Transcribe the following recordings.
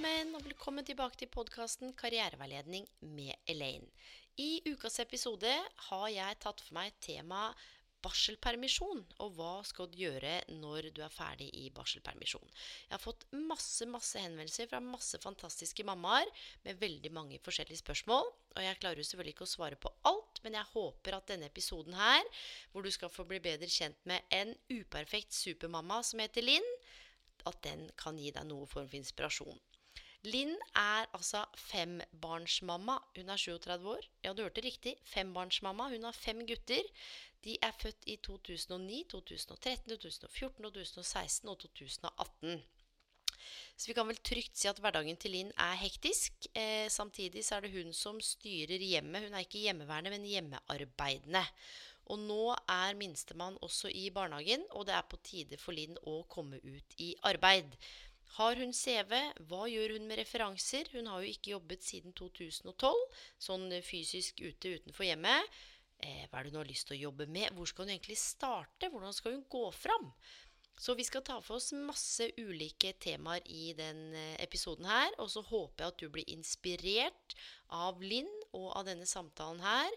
sammen, og velkommen tilbake til podkasten Karriereveiledning med Elaine. I ukas episode har jeg tatt for meg temaet barselpermisjon, og hva skal du gjøre når du er ferdig i barselpermisjon. Jeg har fått masse masse henvendelser fra masse fantastiske mammaer med veldig mange forskjellige spørsmål. Og jeg klarer jo selvfølgelig ikke å svare på alt, men jeg håper at denne episoden her, hvor du skal få bli bedre kjent med en uperfekt supermamma som heter Linn, at den kan gi deg noe form for inspirasjon. Linn er altså fembarnsmamma. Hun er 37 år. Ja, du hørte riktig. Fembarnsmamma. Hun har fem gutter. De er født i 2009, 2013, 2014, 2016 og 2018. Så vi kan vel trygt si at hverdagen til Linn er hektisk. Eh, samtidig så er det hun som styrer hjemmet. Hun er ikke hjemmeværende, men hjemmearbeidende. Og nå er minstemann også i barnehagen, og det er på tide for Linn å komme ut i arbeid. Har hun CV? Hva gjør hun med referanser? Hun har jo ikke jobbet siden 2012, sånn fysisk ute utenfor hjemmet. Eh, hva er det hun har lyst til å jobbe med? Hvor skal hun egentlig starte? Hvordan skal hun gå fram? Så vi skal ta for oss masse ulike temaer i den episoden her. Og så håper jeg at du blir inspirert av Linn og av denne samtalen her.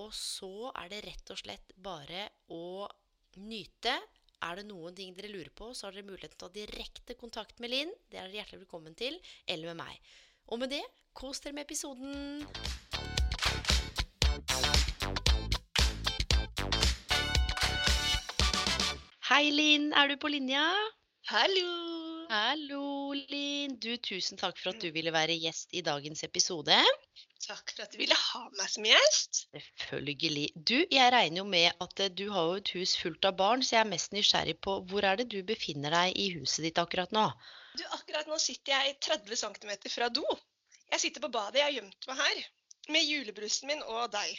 Og så er det rett og slett bare å nyte. Er det noen ting dere lurer på, så har dere muligheten til å ta direkte kontakt med Linn. Det er dere hjertelig velkommen til. Eller med meg. Og med det, kos dere med episoden. Hei, Linn. Er du på linja? Hallo! Hallo, Linn. Du, tusen takk for at du ville være gjest i dagens episode. Takk for at du ville ha meg som gjest. Selvfølgelig. Du, jeg regner jo med at eh, du har jo et hus fullt av barn, så jeg er mest nysgjerrig på hvor er det du befinner deg i huset ditt akkurat nå? Du, Akkurat nå sitter jeg 30 cm fra do. Jeg sitter på badet, jeg har gjemt meg her. Med julebrusen min og deg.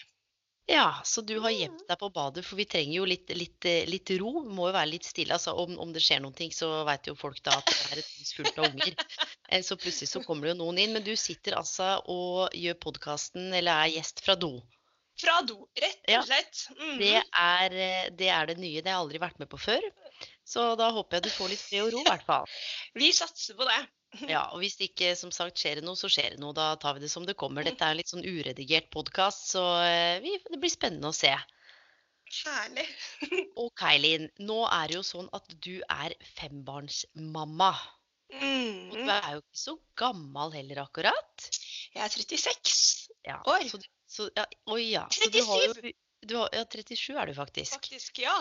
Ja, så du har gjemt deg på badet, for vi trenger jo litt, litt, litt ro. Må jo være litt stille. altså Om, om det skjer noen ting, så vet jo folk da at det er et hus fullt av unger. Eh, Så plutselig så kommer det jo noen inn. Men du sitter altså og gjør podkasten, eller er gjest fra do. Fra do, rett og slett. Mhm. Det er, eh, det er det nye. Det har jeg aldri vært med på før. Så da håper jeg du får litt fred og ro, i hvert fall. Vi satser på det. Ja, og hvis det ikke som sagt skjer det noe, så skjer det noe. Da tar vi det som det kommer. Dette er en litt sånn uredigert podkast, så eh, vi, det blir spennende å se. Herlig. Ok, Linn. Nå er det jo sånn at du er fembarnsmamma. Og du Mhm. er jo ikke så gammel heller, akkurat. Jeg er 36 Ja, år. så, så, ja, oi, ja. Så du har jo, du har, ja, 37 er du faktisk. Faktisk, ja.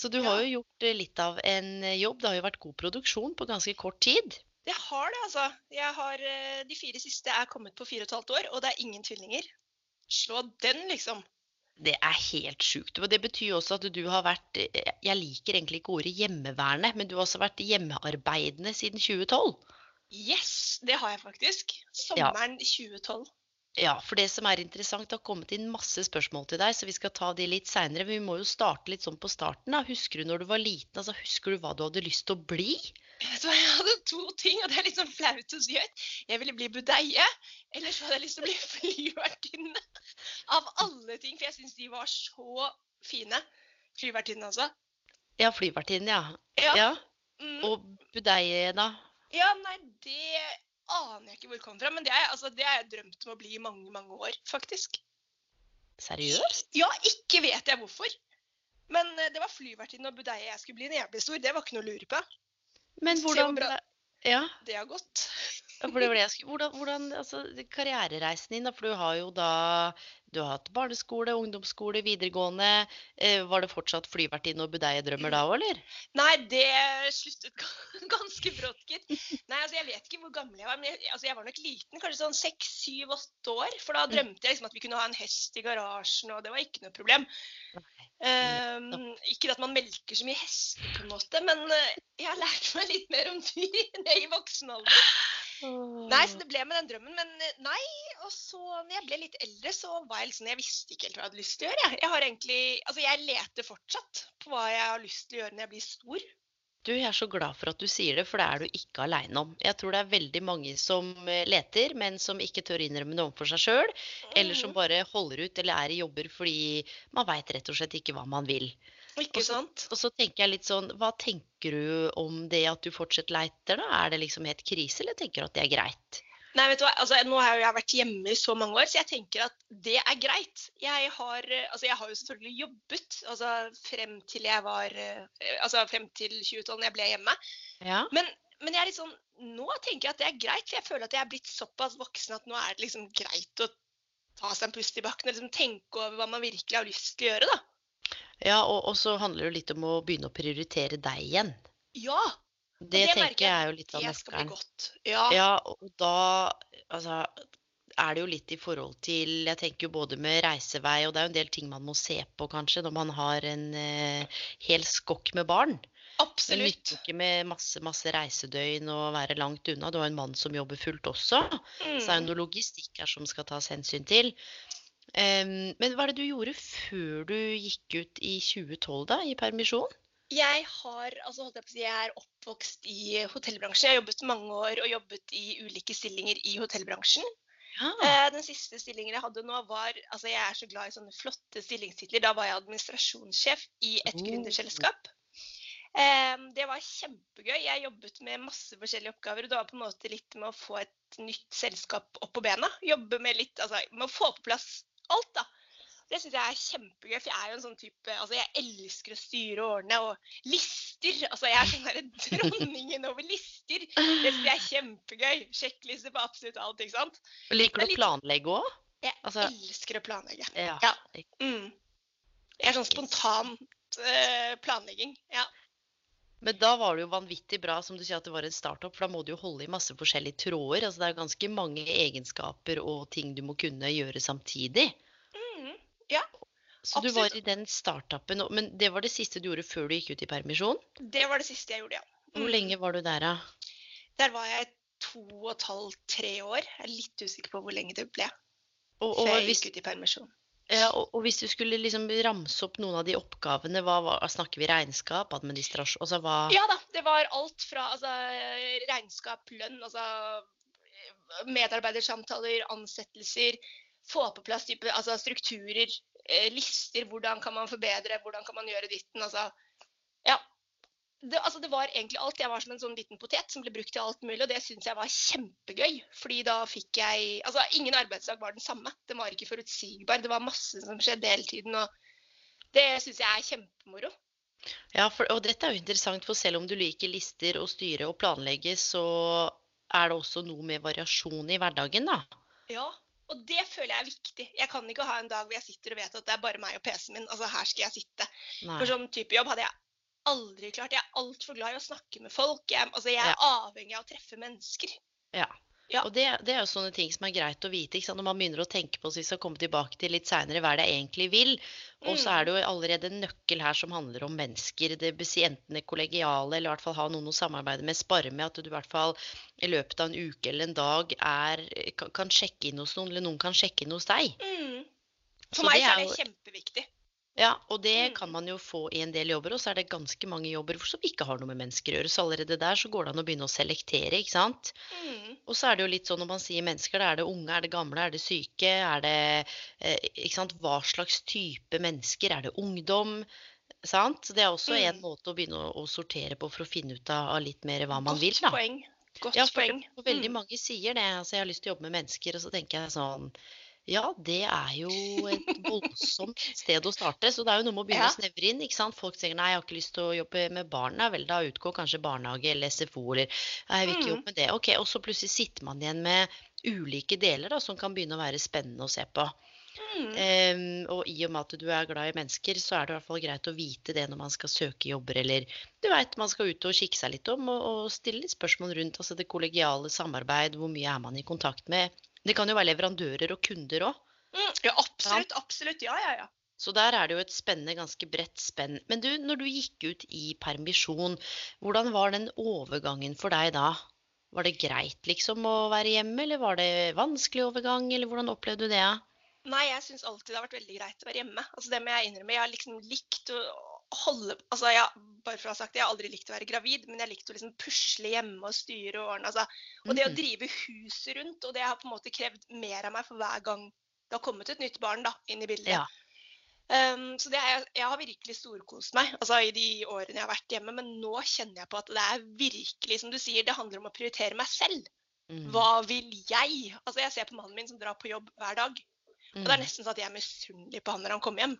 Så du har jo gjort eh, litt av en eh, jobb. Det har jo vært god produksjon på ganske kort tid. Det har det, altså. Jeg har, eh, de fire siste er kommet på fire og et halvt år, og det er ingen tvillinger. Slå den, liksom. Det er helt sjukt. Og det betyr også at du har vært eh, Jeg liker egentlig ikke ordet hjemmeværende, men du har også vært hjemmearbeidende siden 2012. Yes, det har jeg faktisk. Ja. Sommeren 2012. Ja, for det som er interessant, det har kommet inn masse spørsmål til deg, så vi skal ta de litt seinere. Men vi må jo starte litt sånn på starten. da. Husker du når du var liten, altså husker du hva du hadde lyst til å bli? Jeg hadde to ting, og det er litt sånn flaut å si høyt. Jeg ville bli budeie, eller så hadde jeg lyst til å bli flyvertinne. Av alle ting, for jeg syns de var så fine. Flyvertinne, altså. Ja, flyvertinne, ja. Ja. ja. Mm. Og budeie, da? ja, nei, det aner jeg ikke hvor det kommer fra, men det har jeg, altså, jeg drømt om å bli i mange, mange år, faktisk. Seriøst? Ja, ikke vet jeg hvorfor. Men eh, det var flyvertinne og budeie jeg skulle bli når jeg ble stor. Det var ikke noe å lure på. Men Se hvor bra- Ja. Det har gått. Ja, for det var det jeg skulle Hvordan, hvordan altså, karrierereisen din, da? For du har jo da Du har hatt barneskole, ungdomsskole, videregående. Eh, var det fortsatt flyvertinne og budeiedrømmer da òg, eller? Nei, det sluttet ganske brått, gitt. Nei, altså jeg vet ikke hvor gammel jeg var, men jeg, altså, jeg var nok liten. Kanskje sånn seks, syv, åtte år. For da Mm. drømte jeg liksom at vi kunne ha en hest i garasjen, og det var ikke noe problem. Um, ikke at man melker så mye hester, på en måte, men eh, jeg har lært meg litt mer om dyr enn jeg i voksen alder. Nei, så det ble med den drømmen. Men eh, nei, og så når jeg ble litt eldre, så var jeg liksom Jeg visste ikke helt hva jeg hadde lyst til å gjøre. Jeg, jeg har egentlig Altså, jeg leter fortsatt på hva jeg har lyst til å gjøre når jeg blir stor. Du, jeg er så glad for at du sier det, for det er du ikke aleine om. Jeg tror det er veldig mange som eh, leter, men som ikke tør innrømme det overfor seg sjøl. Eller som Mhm. bare holder ut eller er i jobber fordi man veit rett og slett ikke hva man vil. Ikke Og så- sant? Og så tenker jeg litt sånn, hva tenker du om det at du fortsatt leiter, da? Er det liksom helt krise, eller tenker du at det er greit? Nei, vet du hva, altså, Nå har jeg vært hjemme i så mange år, så jeg tenker at det er greit. Jeg har, eh, altså, jeg har jo selvfølgelig jobbet altså, frem til jeg var eh, altså frem til 2012, når jeg ble hjemme. Ja. Men, men jeg er litt sånn, nå tenker jeg at det er greit, for jeg føler at jeg er blitt såpass voksen at nå er det liksom greit å ta seg en pust i bakken og liksom tenke over hva man virkelig har lyst til å gjøre. da. Ja, og, og så handler det jo litt om å begynne å prioritere deg igjen. Ja, Det, merker tenker jeg er jo litt av det nøkkelen. Ja. Ja, og da altså, er det jo litt i forhold til Jeg tenker jo både med reisevei, og det er jo en del ting man må se på kanskje når man har en eh, hel skokk med barn. Det Absolutt. nytter ikke med masse, masse reisedøgn og være langt unna. Du har en mann som jobber fullt også. Så det er jo Mm. noe logistikk her som skal tas hensyn til. Men hva er det du gjorde før du gikk ut i 2012, da, i permisjon? Jeg har, altså si, jeg er oppvokst i hotellbransjen. Jeg har jobbet mange år og jobbet i ulike stillinger i hotellbransjen. Ja. Eh, Den siste stillingen jeg hadde nå var altså Jeg er så glad i sånne flotte stillingstitler. Da var jeg administrasjonssjef i et Oh. gründerselskap. Det var kjempegøy. Jeg jobbet med masse forskjellige oppgaver. og Det var på en måte litt med å få et nytt selskap opp på bena. Jobbe med litt, altså med å få på plass alt, da. Det syns jeg er kjempegøy, for jeg er jo en sånn type Altså, jeg elsker å styre og ordne, og lister Altså, jeg er sånn derre dronningen over lister. Det syns jeg er kjempegøy. Sjekkliste på absolutt alt, ikke sant. Liker er du å planlegge òg? Jeg Altså- elsker å planlegge. Ja. Ja. Mm. Jeg er sånn spontant uh, planlegging. Ja. Men da var det jo vanvittig bra, som du sier, at det var en startup, for da må du jo holde i masse forskjellige tråder. Altså det er jo ganske mange egenskaper og ting du må kunne gjøre samtidig. Mm. Så du var i den startupen, og- men det var det siste du gjorde før du gikk ut i permisjon? Det var det siste jeg gjorde, ja. Hvor Mm. lenge var du der, da? Der var jeg to og et halvt, tre år. Jeg er litt usikker på hvor lenge det ble Og, før jeg jeg hvis, gikk ut i permisjon. Ja, og, og hvis du skulle liksom ramse opp noen av de oppgavene, hva, hva snakker vi regnskap, administrasjon, altså hva Ja da, det var alt fra altså, regnskap, lønn, altså medarbeidersamtaler, ansettelser, få på plass type, altså, strukturer, eh, lister, hvordan kan man forbedre, hvordan kan man gjøre ditten, altså. Det, altså, det var egentlig alt. Jeg var som en sånn liten potet som ble brukt til alt mulig, og det syns jeg var kjempegøy. Fordi da fikk jeg Altså, ingen arbeidsdag var den samme. Den var ikke forutsigbar. Det var masse som skjedde hele tiden, og det syns jeg er kjempemoro. Ja, for, og dette er jo interessant, for selv om du liker lister og styre og planlegge, så er det også noe med variasjon i hverdagen, da. Ja, og det føler jeg er viktig. Jeg kan ikke ha en dag hvor jeg sitter og vet at det er bare meg og PC-en min. Altså, her skal jeg sitte. Nei. For sånn type jobb hadde jeg aldri klart. Jeg er altfor glad i å snakke med folk. Jeg, altså, jeg er avhengig av å treffe mennesker. Ja. Ja. Og det, det er jo sånne ting som er greit å vite. Ikke sant? Når man begynner å tenke på, så vi skal komme tilbake til litt seinere, hva er det jeg egentlig vil. Og så Mm. er det jo allerede en nøkkel her som handler om mennesker. Det enten det kollegiale, eller i hvert fall ha noen å samarbeide med, spare med. At du i hvert fall i løpet av en uke eller en dag er, kan, kan sjekke inn hos noen, eller noen kan sjekke inn hos deg. Mm. Så For meg det er er det kjempeviktig. Ja, og det Mm. kan man jo få i en del jobber, og så er det ganske mange jobber som ikke har noe med mennesker å gjøre. Så allerede der så går det an å begynne å selektere, ikke sant. Mm. Og så er det jo litt sånn når man sier mennesker, da er det unge, er det gamle, er det syke, er det eh, Ikke sant. Hva slags type mennesker? Er det ungdom? Sant? Det er også en Mm. måte å begynne å, å sortere på for å finne ut av, av litt mer hva man Godt vil, da. poeng. Godt Ja, for, poeng. for veldig Mm. mange sier det. Altså, jeg har lyst til å jobbe med mennesker, og så tenker jeg sånn Ja, det er jo et voldsomt sted å starte. Så det er jo noe med å begynne Ja. å snevre inn. ikke sant? Folk sier nei, jeg har ikke lyst til å jobbe med barna. Vel, da utgår kanskje barnehage eller SFO eller jeg vil ikke Mm. jobbe med det. Ok, Og så plutselig sitter man igjen med ulike deler da, som kan begynne å være spennende å se på. Mm. Um, og i og med at du er glad i mennesker, så er det i hvert fall greit å vite det når man skal søke jobber, eller du veit man skal ut og kikke seg litt om, og, og stille litt spørsmål rundt altså det kollegiale samarbeid, hvor mye er man i kontakt med. Det kan jo være leverandører og kunder òg. Mm. Ja, absolutt. Absolutt. Ja, ja, ja. Så der er det jo et spennende, ganske bredt spenn. Men du, når du gikk ut i permisjon, hvordan var den overgangen for deg da? Var det greit liksom å være hjemme, eller var det vanskelig overgang, eller hvordan opplevde du det? Nei, jeg syns alltid det har vært veldig greit å være hjemme. Altså, det må jeg innrømme. Jeg har liksom likt å holde Altså, jeg, bare for å ha sagt det, jeg har aldri likt å være gravid, men jeg likte å liksom pusle hjemme og styre og ordne. Altså. Og det å Mhm. drive huset rundt, og det har på en måte krevd mer av meg for hver gang det har kommet et nytt barn da, inn i bildet. Ja. Um, så det er, jeg har virkelig storkost meg altså, i de årene jeg har vært hjemme, men nå kjenner jeg på at det er virkelig, som du sier, det handler om å prioritere meg selv. Mm. Hva vil jeg? Altså, jeg ser på mannen min som drar på jobb hver dag. Og det er Mm. nesten sånn at jeg er misunnelig på han når han kommer hjem.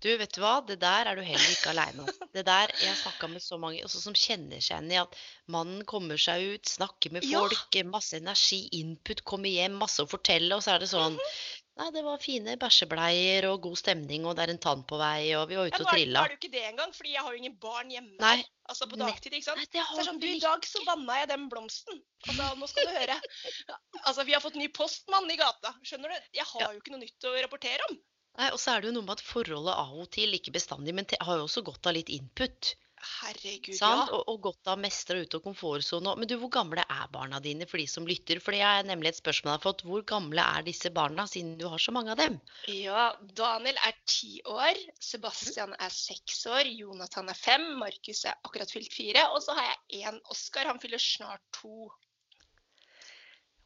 Du, vet du hva? Det der er du heller ikke aleine om. Det der, Jeg snakka med så mange også, som kjenner seg igjen i at mannen kommer seg ut, snakker med Ja. folk, masse energi, input, kommer hjem, masse å fortelle, og så er det sånn Mhm. Nei, det var fine bæsjebleier og god stemning, og det er en tann på vei, og vi var ute ja, og trilla. nå er det jo ikke det engang, fordi jeg har jo ingen barn hjemme Nei. Altså på dagtid, ikke sant. Nei, det Så har det er sånn, du. I dag så vanna jeg den blomsten. Altså, nå skal du høre. Altså, Vi har fått ny postmann i gata. Skjønner du? Jeg har Ja. jo ikke noe nytt å rapportere om. Nei, Og så er det jo noe med at forholdet av og til, ikke bestandig, men har jo også godt av litt input. Herregud, Sant? ja. Og, og godt av mestra ut av komfortsona. Men du, hvor gamle er barna dine for de som lytter? For det er nemlig et spørsmål jeg har fått. Hvor gamle er disse barna, siden du har så mange av dem? Ja, Daniel er ti år, Sebastian er seks år, Jonathan er fem, Markus er akkurat fylt fire, og så har jeg én Oskar, han fyller snart to.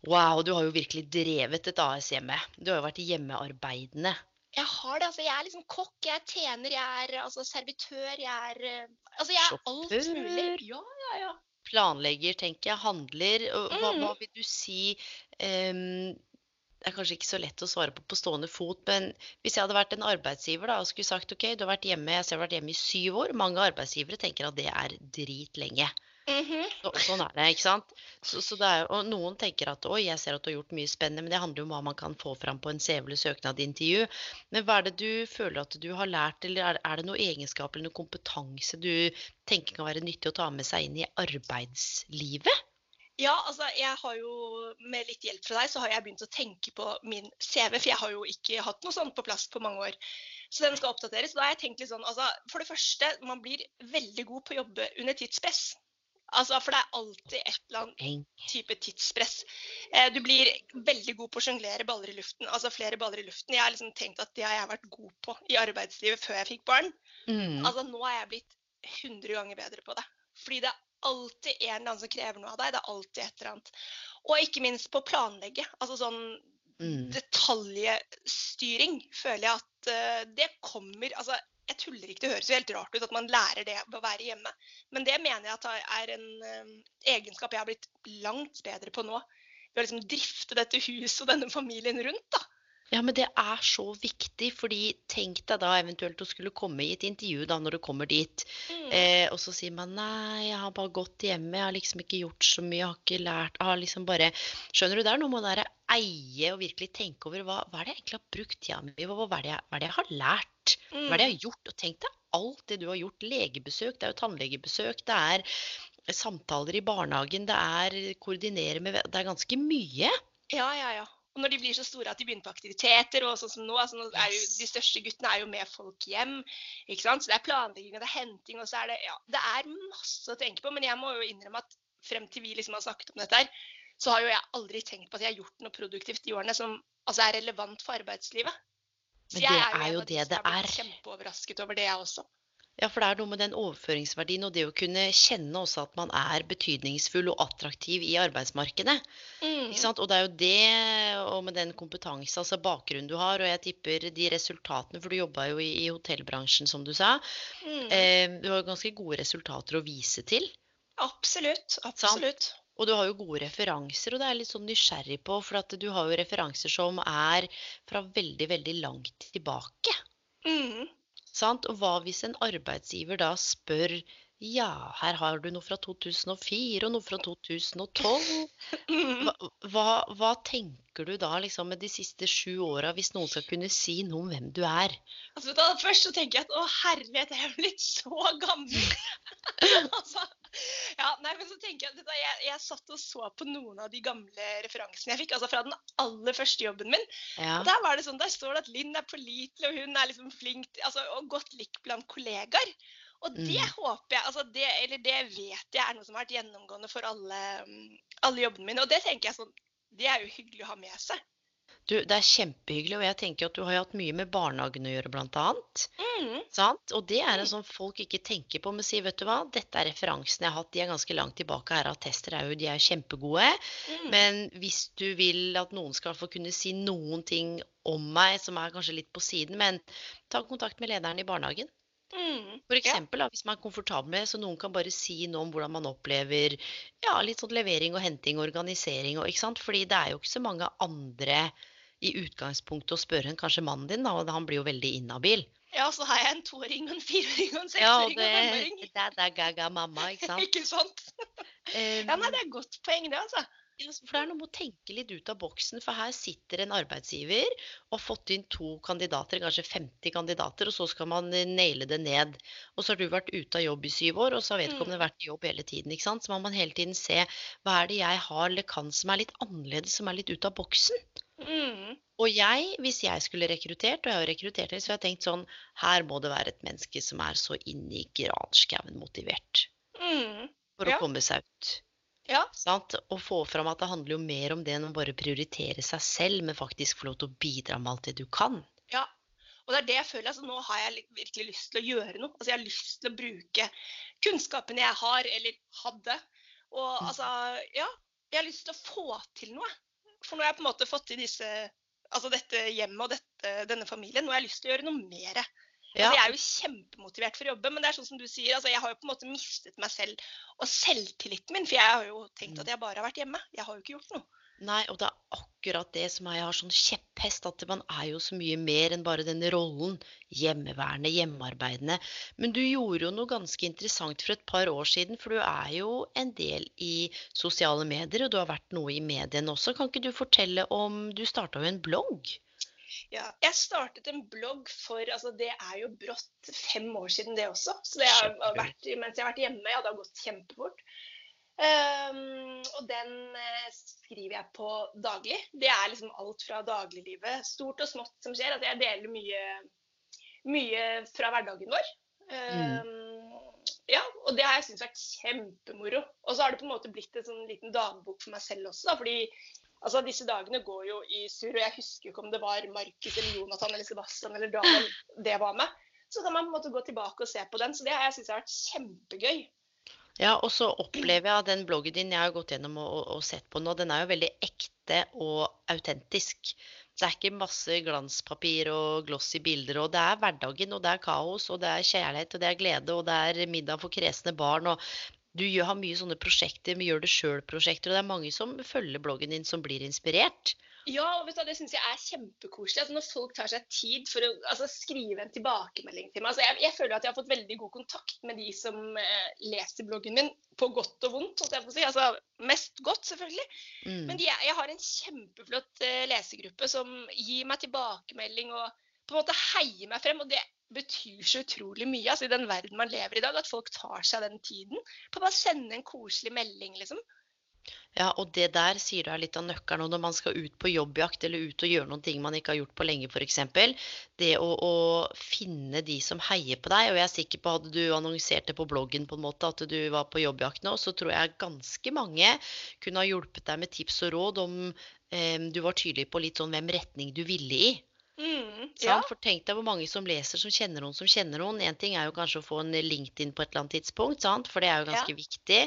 Wow, du har jo virkelig drevet et AS hjemme. Du har jo vært hjemmearbeidende. Jeg har det, altså. Jeg er liksom kokk, jeg er tjener, jeg er altså, servitør, jeg er eh, Altså, jeg er alt mulig. Ja, ja, ja. Planlegger, tenker jeg, handler. Hva, Mm. hva vil du si um, Det er kanskje ikke så lett å svare på på stående fot, men hvis jeg hadde vært en arbeidsgiver da, og skulle sagt OK, du har vært hjemme, jeg ser du har vært hjemme i syv år. Mange arbeidsgivere tenker at det er dritlenge. Mhm. Så, sånn er det, ikke sant? Så, så det er, og noen tenker at oi, jeg ser at du har gjort mye spennende, men det handler jo om hva man kan få fram på en CV søknadintervju. Men hva er det du føler at du har lært, eller er, er det noe egenskap eller noe kompetanse du tenker kan være nyttig å ta med seg inn i arbeidslivet? Ja, altså jeg har jo, med litt hjelp fra deg, så har jeg begynt å tenke på min CV, for jeg har jo ikke hatt noe sånt på plass på mange år. Så den skal oppdateres. Da har jeg tenkt litt sånn, altså for det første, man blir veldig god på å jobbe under tidspress. Altså, for det er alltid et eller annet type tidspress. Eh, Du blir veldig god på å sjonglere baller i luften. Altså flere baller i luften. Jeg har liksom tenkt at det har jeg vært god på i arbeidslivet før jeg fikk barn. Mm. Altså nå er jeg blitt 100 ganger bedre på det. Fordi det er alltid en eller annen som krever noe av deg. Det er alltid et eller annet. Og ikke minst på planlegge. Altså sånn Mm. detaljstyring føler jeg at uh, det kommer Altså, jeg tuller ikke, det høres jo helt rart ut at man lærer det ved å være hjemme. Men det mener jeg at er en eh, egenskap jeg har blitt langt bedre på nå. Ved å liksom drifte dette huset og denne familien rundt, da. Ja, men det er så viktig, fordi tenk deg da eventuelt å skulle komme i et intervju da når du kommer dit, Mm. eh, og så sier man nei, jeg har bare gått hjemme, jeg har liksom ikke gjort så mye, jeg har ikke lært, jeg har liksom bare Skjønner du, det er noe med å eie og virkelig tenke over hva, hva er det jeg egentlig har brukt tida mi på, hva, hva, hva er det jeg har lært, hva er det jeg har gjort? Og tenk deg alt det du har gjort, legebesøk, det er jo tannlegebesøk, det er samtaler i barnehagen, det er koordinere med Det er ganske mye. Ja, ja, ja. Og når de blir så store at de begynner på aktiviteter, og sånn som nå, altså nå er jo, De største guttene er jo med folk hjem. ikke sant? Så det er planlegging og det er henting. og så er Det ja, det er masse å tenke på. Men jeg må jo innrømme at frem til vi liksom har snakket om dette her, så har jo jeg aldri tenkt på at jeg har gjort noe produktivt de årene som altså er relevant for arbeidslivet. Men det er jo det det er. Kjempeoverrasket over det, jeg også. Ja, for det er noe med den overføringsverdien og det å kunne kjenne også at man er betydningsfull og attraktiv i arbeidsmarkedet. Mm. Ikke sant? Og det er jo det, og med den kompetanse, altså bakgrunnen du har, og jeg tipper de resultatene, for du jobba jo i, i hotellbransjen, som du sa. Mm. Eh, du har jo ganske gode resultater å vise til. Absolutt. Absolutt. Og du har jo gode referanser, og det er litt sånn nysgjerrig på, for at du har jo referanser som er fra veldig, veldig langt tilbake. Mm. Sant? Og hva hvis en arbeidsgiver da spør ja, her har du noe fra 2004 og noe fra 2012. Mm. Hva, hva, hva tenker du da liksom med de siste sju åra, hvis noen skal kunne si noe om hvem du er? Altså, da, først så tenker jeg at å herlighet, jeg er blitt så gammel. altså, ja, nei, men så tenker Jeg hva, jeg, jeg satt og så på noen av de gamle referansene jeg fikk, altså fra den aller første jobben min. Ja. Og Der var det sånn, der står det at Linn er pålitelig, og hun er liksom flink altså, og godt likt blant kollegaer. Og det Mm. håper jeg, altså det, eller det vet jeg er noe som har vært gjennomgående for alle, alle jobbene mine. Og det tenker jeg sånn, det er jo hyggelig å ha med seg. Du, det er kjempehyggelig, og jeg tenker at du har jo hatt mye med barnehagen å gjøre, blant annet. Mm. Sant? Og det er Mm. en sånn folk ikke tenker på, men sier, vet du hva, dette er referansene jeg har hatt, de er ganske langt tilbake her, attester er jo, de er kjempegode. Mm. Men hvis du vil at noen skal få kunne si noen ting om meg som er kanskje litt på siden, men ta kontakt med lederen i barnehagen. Mm. For eksempel, da, hvis man er komfortabel med så noen kan bare si noe om hvordan man opplever ja, litt sånn levering og henting og organisering. Og, ikke sant? Fordi det er jo ikke så mange andre i utgangspunktet å spørre enn kanskje mannen din, da, og han blir jo veldig inhabil. Ja, så har jeg en toåring en fireåring en seksåring ja, og en femåring. det er gaga mamma, ikke sant? Ikke sant? Ja, nei, det er et godt poeng, det, altså. Ja, for det er noe med å tenke litt ut av boksen, for her sitter en arbeidsgiver og har fått inn to kandidater, kanskje 50 kandidater, og så skal man eh, naile det ned. Og så har du vært ute av jobb i syv år, og så har vedkommende vært i jobb hele tiden. ikke sant? Så må man hele tiden se hva er det jeg har eller kan som er litt annerledes, som er litt ut av boksen. Mm. Og jeg, hvis jeg skulle rekruttert, og jeg har rekruttert henne, så har jeg tenkt sånn Her må det være et menneske som er så inni granskauen motivert Mm. for å Ja. komme seg ut. Ja. Sant? Og få fram at det handler jo mer om det enn å bare prioritere seg selv, men faktisk få lov til å bidra med alt det du kan. Ja. Og det er det jeg føler. altså Nå har jeg virkelig lyst til å gjøre noe. Altså Jeg har lyst til å bruke kunnskapen jeg har, eller hadde. Og Mm. altså, ja. Jeg har lyst til å få til noe. For nå har jeg på en måte fått til disse Altså dette hjemmet og dette, denne familien. Nå har jeg lyst til å gjøre noe mer. Ja, Altså, jeg er jo kjempemotivert for å jobbe, men det er sånn som du sier, altså, jeg har jo på en måte mistet meg selv og selvtilliten min. For jeg har jo tenkt at jeg bare har vært hjemme. Jeg har jo ikke gjort noe. Nei, og det er akkurat det som jeg har sånn kjepphest, at man er jo så mye mer enn bare denne rollen. Hjemmeværende, hjemmearbeidende. Men du gjorde jo noe ganske interessant for et par år siden, for du er jo en del i sosiale medier, og du har vært noe i mediene også. Kan ikke du fortelle om Du starta jo en blogg? Ja, jeg startet en blogg for altså Det er jo brått fem år siden, det også. Så det har vært mens jeg har vært hjemme. Ja, det har gått kjempefort. Um, og den eh, skriver jeg på daglig. Det er liksom alt fra dagliglivet, stort og smått, som skjer. Altså jeg deler mye, mye fra hverdagen vår. Ehm, ja, og det har jeg syntes vært kjempemoro. Og så har det på en måte blitt en sånn liten dagbok for meg selv også. Da, fordi altså, disse dagene går jo i surr, og jeg husker ikke om det var Markus eller Jonathan eller Sebastian eller Daniel det var med. Så kan man på en måte gå tilbake og se på den. Så det har jeg syntes har vært kjempegøy. Ja, og så opplever jeg at den bloggen din, jeg har gått gjennom og, og, og sett på nå, den er jo veldig ekte og autentisk. Det er ikke masse glanspapir og glossy bilder, og det er hverdagen, og det er kaos, og det er kjærlighet, og det er glede, og det er middag for kresne barn, og du har mye sånne prosjekter, med gjør det sjøl-prosjekter, og det er mange som følger bloggen din som blir inspirert. Ja, og du, det syns jeg er kjempekoselig. Altså, når folk tar seg tid for å altså, skrive en tilbakemelding til meg. Altså, jeg, jeg føler at jeg har fått veldig god kontakt med de som eh, leser bloggen min, på godt og vondt. holdt jeg på å si. Altså, mest godt, selvfølgelig. Mm. Men de, jeg har en kjempeflott eh, lesegruppe som gir meg tilbakemelding og på en måte heier meg frem. Og det betyr så utrolig mye altså, i den verden man lever i dag, at folk tar seg den tiden på å bare sende en koselig melding, liksom. Ja, og det der sier du er litt av nøkkelen. Og når man skal ut på jobbjakt eller ut og gjøre noen ting man ikke har gjort på lenge, f.eks. Det å, å finne de som heier på deg. Og jeg er sikker på hadde du annonsert det på bloggen på en måte, at du var på jobbjakt nå, så tror jeg ganske mange kunne ha hjulpet deg med tips og råd om eh, du var tydelig på litt sånn hvem retning du ville i. Mm, Sant? ja. For tenk deg hvor mange som leser som kjenner noen som kjenner noen. En ting er jo kanskje å få en LinkedIn på et eller annet tidspunkt, sant? for det er jo ganske viktig.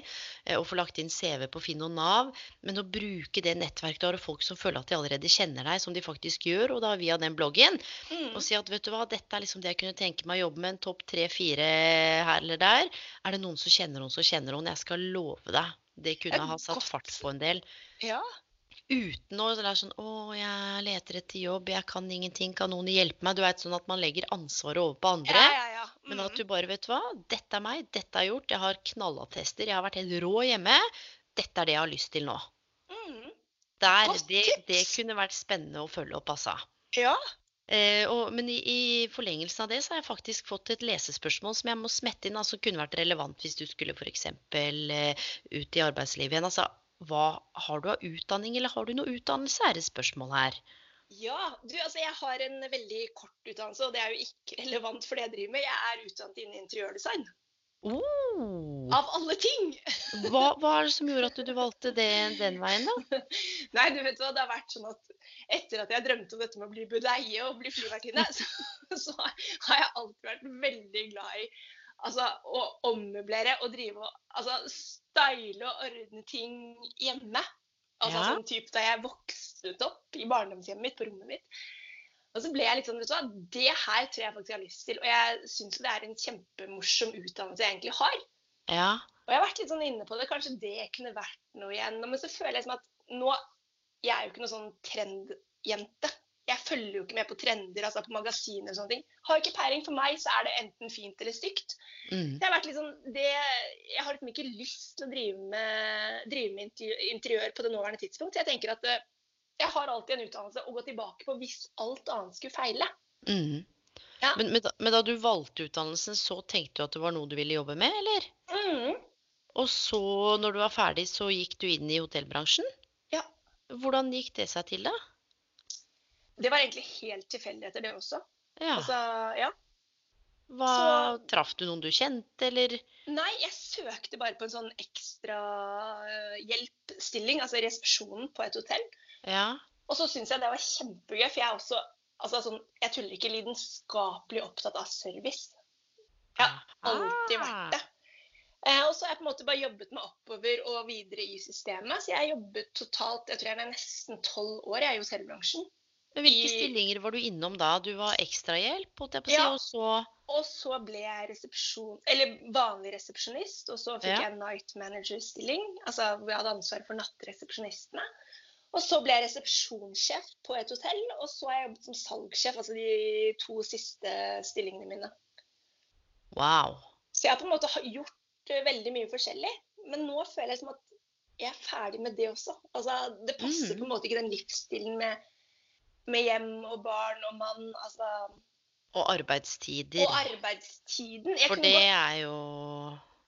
eh, Å få lagt inn CV på Finn og Nav. Men å bruke det nettverket du har, og folk som føler at de allerede kjenner deg, som de faktisk gjør, og da via den bloggen, Mm. og si at vet du hva, dette er liksom det jeg kunne tenke meg å jobbe med, en topp tre-fire her eller der. Er det noen som kjenner noen som kjenner noen? Jeg skal love deg. Det kunne Ja, ha satt fart på en del. Ja. Uten å det er sånn Å, jeg leter etter jobb, jeg kan ingenting, kan noen hjelpe meg? Du vet sånn at man legger ansvaret over på andre. Ja, ja, ja. Men Mm. at du bare vet hva, dette er meg, dette har jeg gjort, jeg har knallattester, jeg har vært helt rå hjemme. Dette er det jeg har lyst til nå. Mm. Der, det, det kunne vært spennende å følge opp, altså. Ja. Eh, og, men i, i forlengelsen av det så har jeg faktisk fått et lesespørsmål som jeg må smette inn, altså kunne vært relevant hvis du skulle f.eks. Eh, ut i arbeidslivet igjen. Altså, hva har du av utdanning, eller har du noe utdannelse, er et spørsmål her. Ja, du, altså jeg har en veldig kort utdannelse, og det er jo ikke relevant for det jeg driver med. Jeg er utdannet innen interiørdesign. Oh. Av alle ting! Hva, hva er det som gjorde at du valgte det den veien, da? Nei, du vet hva, det har vært sånn at etter at jeg drømte om dette med å bli budeie og bli flyvertinne, så, så har jeg alltid vært veldig glad i altså, å ommøblere og drive og altså, style og ordne ting hjemme. Altså Ja. sånn type da jeg vokste opp i barndomshjemmet mitt, på rommet mitt. Og så ble jeg litt sånn, vet du hva, det her tror jeg faktisk jeg har lyst til. Og jeg syns det er en kjempemorsom utdannelse jeg egentlig har. Ja. Og jeg har vært litt sånn inne på det, kanskje det kunne vært noe igjen. Men så føler jeg som at nå Jeg er jo ikke noe sånn trendjente. Jeg følger jo ikke med på trender, altså på magasiner og sånne ting. Har ikke peiling. For meg så er det enten fint eller stygt. Mm. Det har vært sånn, det, jeg har liksom ikke lyst til å drive med, drive med interiør, interiør på det nåværende tidspunkt. Jeg tenker at eh, jeg har alltid en utdannelse å gå tilbake på hvis alt annet skulle feile. Mm. Ja. Men, men, da, men da du valgte utdannelsen, så tenkte du at det var noe du ville jobbe med, eller? Mm. Og så, når du var ferdig, så gikk du inn i hotellbransjen? Ja. Hvordan gikk det seg til, da? Det var egentlig helt tilfeldigheter, det også. Ja. Altså, ja. Hva, så- Traff du noen du kjente, eller? Nei, jeg søkte bare på en sånn ekstra eh, hjelpstilling, altså resepsjonen på et hotell. Ja. Og så syns jeg det var kjempegøy, for jeg er også altså sånn, Jeg tuller ikke lidenskapelig opptatt av service. Jeg har alltid vært det. Eh, og så har jeg på en måte bare jobbet meg oppover og videre i systemet. Så jeg har jobbet totalt jeg tror jeg er nesten tolv år jeg, er i hotellbransjen. Men hvilke stillinger var du innom da? Du var ekstrahjelp, holdt jeg på å si, Ja. og så Og så ble jeg resepsjon, eller vanlig resepsjonist, og så fikk Ja. jeg night manager-stilling. Altså hvor jeg hadde ansvar for nattresepsjonistene. Og så ble jeg resepsjonssjef på et hotell, og så har jeg jobbet som salgssjef, altså de to siste stillingene mine. Wow. Så jeg har på en måte gjort eh, veldig mye forskjellig. Men nå føler jeg som at jeg er ferdig med det også. Altså, det passer Mm. på en måte ikke den livsstilen med, med hjem og barn og mann. Altså, Og arbeidstider. og arbeidstiden. Jeg For det godt- er jo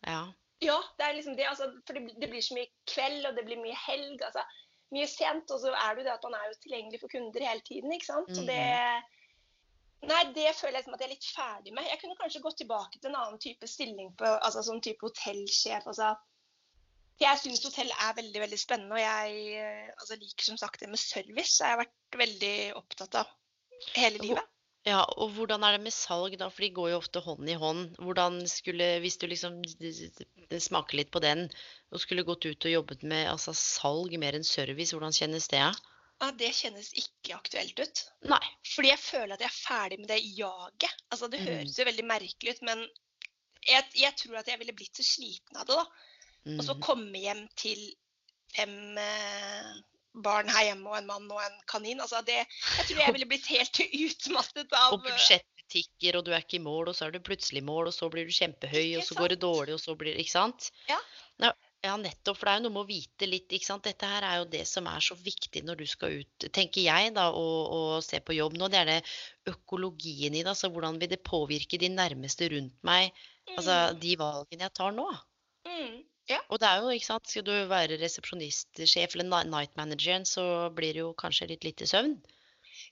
Ja. Ja, det er liksom det. Altså, for det, det blir så mye kveld, og det blir mye helg. altså Mye sent. Og så er det jo det at man er jo tilgjengelig for kunder hele tiden. ikke sant? Så det Nei, det føler jeg som at jeg er litt ferdig med. Jeg kunne kanskje gått tilbake til en annen type stilling på altså sånn type hotellsjef. altså jeg syns hotell er veldig veldig spennende, og jeg eh, altså, liker som sagt det med service. Jeg har vært veldig opptatt av hele livet. Ja, og hvordan er det med salg da, for de går jo ofte hånd i hånd. Hvordan skulle, hvis du liksom smaker litt på den, og skulle gått ut og jobbet med altså, salg mer enn service, hvordan kjennes det? Ja? Ja, Det kjennes ikke aktuelt ut. Nei. Fordi jeg føler at jeg er ferdig med det jaget. Altså, det Mm. høres jo veldig merkelig ut, men jeg, jeg tror at jeg ville blitt så sliten av det. da. Og så Mhm. komme hjem til fem eh, barn her hjemme og en mann og en kanin. Altså, det, jeg tror jeg ville blitt helt utmattet av Og budsjettetikker og du er ikke i mål, og så er du plutselig i mål, og så blir du kjempehøy, og så går det dårlig, og så blir det Ikke sant? Ja. Ja, nettopp. For det er jo noe med å vite litt, ikke sant. Dette her er jo det som er så viktig når du skal ut, tenker jeg, da, og, og se på jobb nå. Det er det økologien i det. Altså hvordan vil det påvirke de nærmeste rundt meg, altså de valgene jeg tar nå. mm, mm, Ja. Og det er jo, ikke sant, skal du være resepsjonistsjef eller ni- night manageren, så blir det jo kanskje litt lite søvn.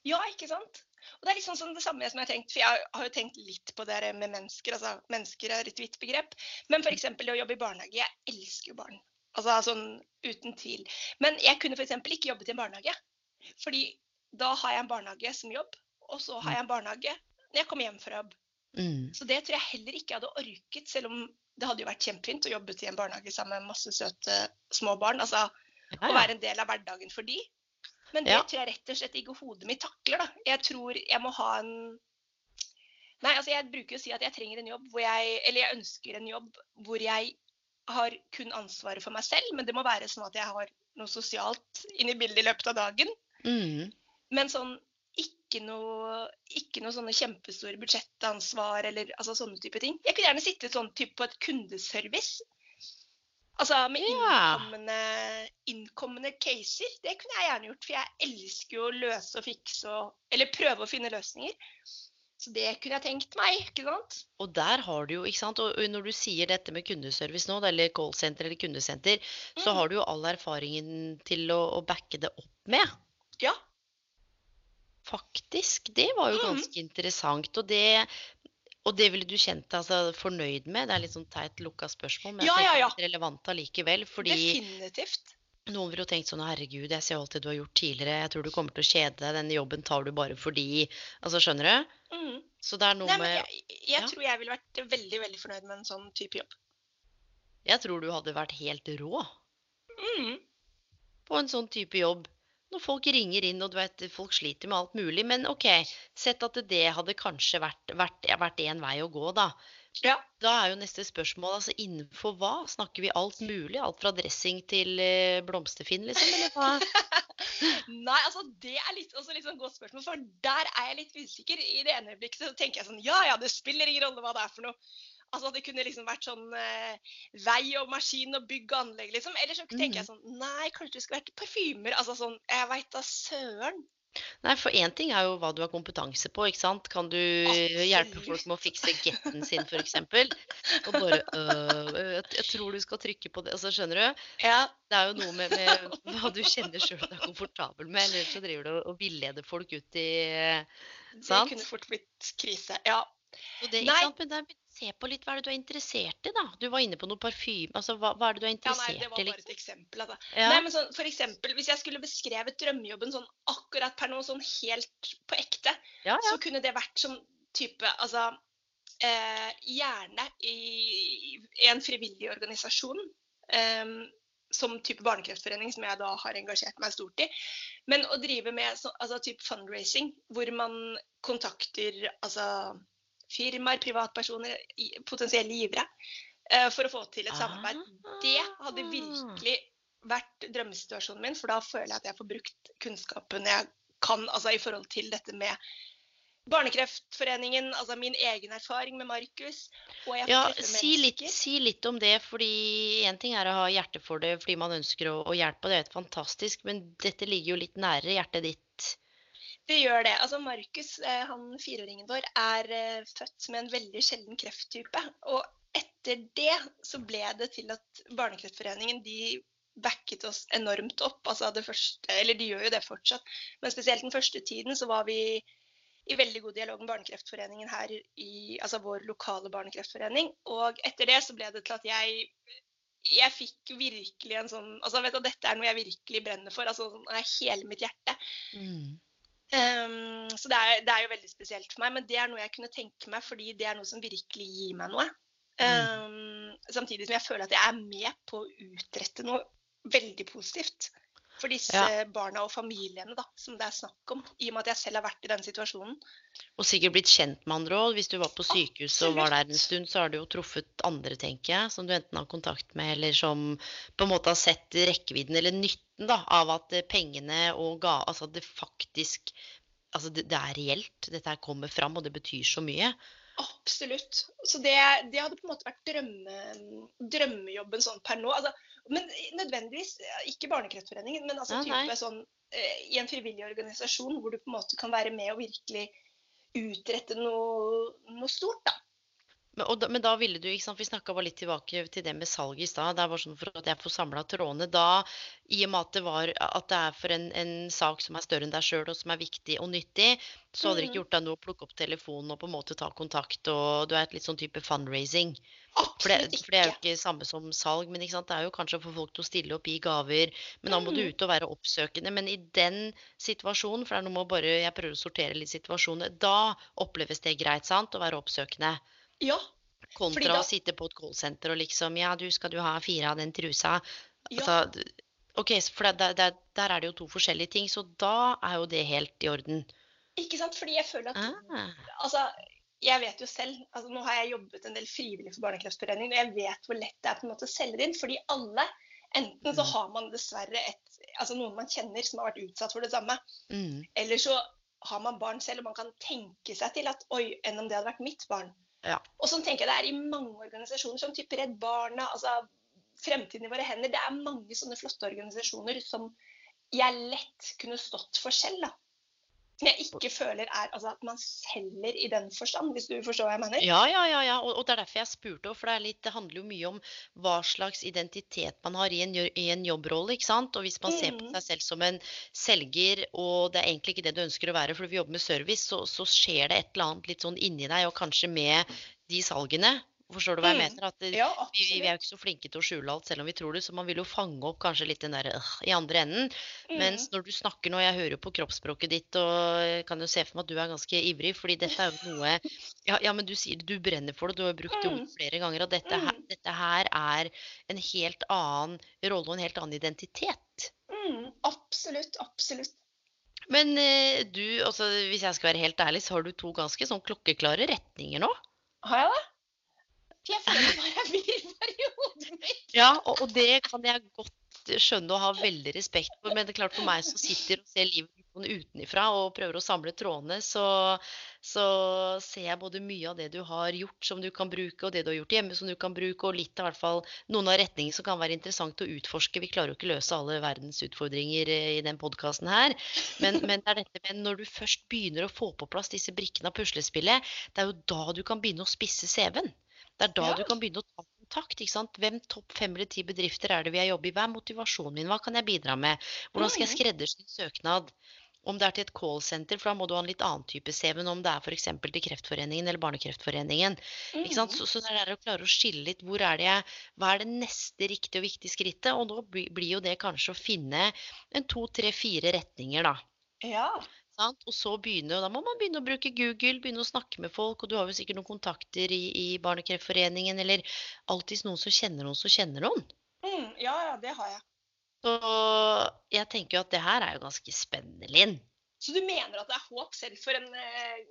ja, ikke sant? Og det er liksom sånn det samme som jeg har tenkt, for jeg har- jo tenkt litt på det med mennesker. altså Mennesker er et vidt begrep. Men f.eks. det å jobbe i barnehage. Jeg elsker jo barn. Altså sånn uten tvil. Men jeg kunne f.eks. ikke jobbet i en barnehage. Fordi da har jeg en barnehage som jobb, og så har jeg en barnehage når jeg kommer hjem fra jobb. Mm. Så det tror jeg heller ikke jeg hadde orket, selv om det hadde jo vært kjempefint å jobbe i en barnehage sammen med masse søte små barn. Altså Ja, å være en del av hverdagen for de. Men det Ja. tror jeg rett og slett ikke hodet mitt takler. da. Jeg tror jeg må ha en Nei, altså jeg bruker jo å si at jeg trenger en jobb hvor jeg Eller jeg ønsker en jobb hvor jeg har kun ansvaret for meg selv, men det må være sånn at jeg har noe sosialt inn i bildet i løpet av dagen. Mm. Men sånn ikke noe, ikke noe sånne kjempestore budsjettansvar eller altså sånne type ting. Jeg kunne gjerne sittet sånn type på et kundeservice. Altså med innkommende, innkommende caser. Det kunne jeg gjerne gjort, for jeg elsker jo å løse og fikse og Eller prøve å finne løsninger. Så det kunne jeg tenkt meg, ikke sant? Og der har du jo, ikke sant, og når du sier dette med kundeservice nå, eller callsenter eller kundesenter, så Mhm. har du jo all erfaringen til å, å backe det opp med. Ja. Faktisk. Det var jo Mhm. ganske interessant. Og det, og det ville du kjent deg altså, fornøyd med? Det er litt sånn teit lukka spørsmål, men Ja, ja, ja. relevant allikevel. Definitivt. noen ville jo tenkt sånn herregud, jeg ser alt det du har gjort tidligere, jeg tror du kommer til å kjede deg, denne jobben tar du bare fordi Altså, skjønner du? Mm. Så det er noe Nei, men med jeg, jeg ja. tror jeg ville vært veldig veldig fornøyd med en sånn type jobb. Jeg tror du hadde vært helt rå. Mm. på en sånn type jobb. Når folk ringer inn, og du vet, folk sliter med alt mulig. Men OK, sett at det hadde kanskje vært, vært, vært en vei å gå, da. Ja. Da er jo neste spørsmål altså innenfor hva? Snakker vi alt mulig? Alt fra dressing til eh, blomsterfinn, liksom? Eller hva? Nei, altså det er litt, også litt sånn godt spørsmål, for der er jeg litt usikker. I det ene øyeblikket så tenker jeg sånn Ja, ja, det spiller ingen rolle hva det er for noe. Altså Det kunne liksom vært sånn eh, vei og maskin og bygg og anlegg, liksom. Eller så tenker jeg sånn Nei, kanskje det skulle vært parfymer. Altså sånn Jeg veit da søren. Nei, for én ting er jo hva du har kompetanse på, ikke sant. Kan du hjelpe folk med å fikse getten sin, f.eks.? Og bare øh, jeg, tror du skal trykke på det. Altså, skjønner du? Ja. Det er jo noe med, med hva du kjenner sjøl du er komfortabel med, eller så driver du og- villeder folk ut i Det kunne fort blitt krise. Ja. Det, Nei. er, se på litt hva er det du er interessert i, da. Du var inne på noe parfyme. Altså, hva, hva er det du er ja, nei, interessert det var i, bare et liksom? eksempel. Altså. Ja. Nei, men sånn, for eksempel, Hvis jeg skulle beskrevet drømmejobben sånn akkurat per nå, sånn helt på ekte, ja, ja. så kunne det vært som type Altså eh, gjerne i, i en frivillig organisasjon. Eh, som type barnekreftforening, som jeg da har engasjert meg stort i. Men å drive med altså, type fundraising, hvor man kontakter altså, firmaer, privatpersoner, potensielle givere, eh, for å få til et samarbeid. Det hadde Ah. virkelig vært drømmesituasjonen min, for da føler jeg at jeg får brukt kunnskapen jeg kan altså i forhold til dette med Barnekreftforeningen, altså min egen erfaring med Markus. Og jeg Ja, si litt, si litt om det, fordi én ting er å ha hjerte for det fordi man ønsker å, å hjelpe, og det er helt fantastisk, men dette ligger jo litt nærere hjertet ditt. Det gjør det. Altså Markus, eh, han fireåringen vår, er eh, født med en veldig sjelden krefttype. Og etter det så ble det til at Barnekreftforeningen de backet oss enormt opp. Altså det første, eller de gjør jo det fortsatt. Men spesielt den første tiden så var vi i veldig god dialog med Barnekreftforeningen her i altså vår lokale barnekreftforening. Og etter det så ble det til at jeg jeg fikk virkelig en sånn altså vet du, Dette er noe jeg virkelig brenner for. altså sånn hele mitt hjerte. Mm. Ehm, så det er, det er jo veldig spesielt for meg, men det er noe jeg kunne tenke meg, fordi det er noe som virkelig gir meg noe. Ehm, samtidig som jeg føler at jeg er med på å utrette noe veldig positivt for disse Ja. barna og familiene da, som det er snakk om, i og med at jeg selv har vært i den situasjonen. Og sikkert blitt kjent med andre òg. Hvis du var på sykehuset og var der en stund, så har du jo truffet andre, tenker jeg, som du enten har kontakt med, eller som på en måte har sett rekkevidden eller nytten da, av at eh, pengene og ga Altså det faktisk Altså det, det er reelt. Dette her kommer fram, og det betyr så mye. Absolutt. Så det, det hadde på en måte vært drømme, drømmejobben sånn per nå. Altså, men nødvendigvis ikke Barnekreftforeningen, men altså Ja, type sånn eh, i en frivillig organisasjon hvor du på en måte kan være med og virkelig utrette noe, noe stort, da. Men, da, men da ville du, ikke sant, Vi snakka bare litt tilbake til det med salg i stad. Det er bare sånn for at jeg får samla trådene. Da, i og med at det, var, at det er for en, en sak som er større enn deg sjøl, og som er viktig og nyttig, så hadde det ikke Mhm. gjort deg noe å plukke opp telefonen og på en måte ta kontakt. og Du er et litt sånn type fundraising. For det, for det er jo ikke. samme som salg, men ikke sant? det er jo kanskje å få folk til å stille opp, gi gaver. Men da må du Mhm. ut og være oppsøkende. Men i den situasjonen, for det er noe med å bare Jeg prøver å sortere litt situasjoner. Da oppleves det greit, sant? Å være oppsøkende. Ja. Kontra da- å sitte på et callsenter og liksom Ja, du, skal du ha fire av den trusa? ja. Altså, OK, for der, der, der er det jo to forskjellige ting, så da er jo det helt i orden. Ikke sant? Fordi jeg føler at Ah, altså, jeg vet jo selv altså Nå har jeg jobbet en del frivillig for Barnekreftforeningen, og jeg vet hvor lett det er på en måte å selge det inn. Fordi alle Enten så Mm. har man dessverre et, altså noen man kjenner som har vært utsatt for det samme. Mm. Eller så har man barn selv, og man kan tenke seg til at oi, enn om det hadde vært mitt barn. Ja. Og sånn tenker jeg det er i mange organisasjoner, som type Redd Barna, altså Fremtiden i våre hender. Det er mange sånne flotte organisasjoner som jeg lett kunne stått for selv. da. Som jeg ikke føler er altså, at man selger i den forstand, hvis du forstår hva jeg mener. Ja, ja, ja, ja. Og, og det er derfor jeg spurte òg, for det, er litt, det handler jo mye om hva slags identitet man har i en, i en jobbrolle, ikke sant. Og hvis man ser på Mhm. seg selv som en selger, og det er egentlig ikke det du ønsker å være, for du jobber med service, så, så skjer det et eller annet litt sånn inni deg, og kanskje med de salgene. Forstår du hva jeg Mm. mener? At det, Ja, vi, vi er jo ikke så flinke til å skjule alt, selv om vi tror det, så man vil jo fange opp kanskje litt den der øh, i andre enden. Mm. Mens når du snakker nå, jeg hører jo på kroppsspråket ditt og jeg kan jo se for meg at du er ganske ivrig, fordi dette er jo noe Ja, ja men du sier du brenner for det, du har brukt det ordet Mm. flere ganger, og dette her, Mm. dette her er en helt annen rolle og en helt annen identitet. Mm, absolutt, absolutt. Men eh, du, altså hvis jeg skal være helt ærlig, så har du to ganske sånn klokkeklare retninger nå. Har jeg det? For jeg føler bare jeg er bare i hodet mitt. Ja, og, og det kan jeg godt skjønne og ha veldig respekt for, men det er klart for meg som sitter og ser livet sånn utenifra og prøver å samle trådene, så, så ser jeg både mye av det du har gjort som du kan bruke, og det du har gjort hjemme som du kan bruke, og litt av hvert fall noen av retningene som kan være interessant å utforske. Vi klarer jo ikke løse alle verdens utfordringer eh, i den podkasten her, men, men det er dette med når du først begynner å få på plass disse brikkene av puslespillet, det er jo da du kan begynne å spisse CV-en. Det er da Ja. du kan begynne å ta kontakt. ikke sant? Hvem topp fem eller ti bedrifter er det vi har jobbet i? Hva er motivasjonen min? Hva kan jeg bidra med? Hvordan skal jeg skreddersy en søknad? Om det er til et callsenter, for da må du ha en litt annen type CV enn om det er f.eks. til Kreftforeningen eller Barnekreftforeningen. Mm. Så, så det er å klare å skille litt hvor er det jeg, hva er det neste riktige og viktige skrittet? Og blir, blir jo det kanskje å finne en to, tre, fire retninger, da. Ja. Sant? Og så begynne, og da må man begynne å bruke Google, begynne å snakke med folk. Og du har jo sikkert noen kontakter i, i Barnekreftforeningen, eller alltids noen som kjenner noen som kjenner noen. Mm, ja, ja, det har jeg. Så jeg tenker jo at det her er jo ganske spennende, Linn. Så du mener at det er håp selv for en eh,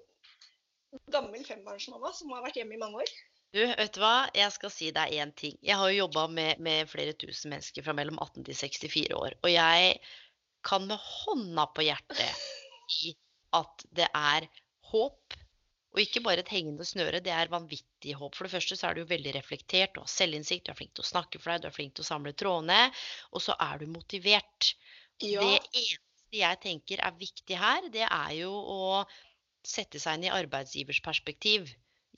gammel fembarnsmamma som har vært hjemme i mange år? Du, vet du hva? Jeg skal si deg én ting. Jeg har jo jobba med, med flere tusen mennesker fra mellom 18 til 64 år. Og jeg kan med hånda på hjertet si at det er håp. Og ikke bare et hengende snøre, det er vanvittig håp. For det første så er du veldig reflektert, du har selvinnsikt, du er flink til å snakke for deg, du er flink til å samle trådene, og så er du motivert. Ja. Det eneste jeg tenker er viktig her, det er jo å sette seg inn i arbeidsgivers perspektiv.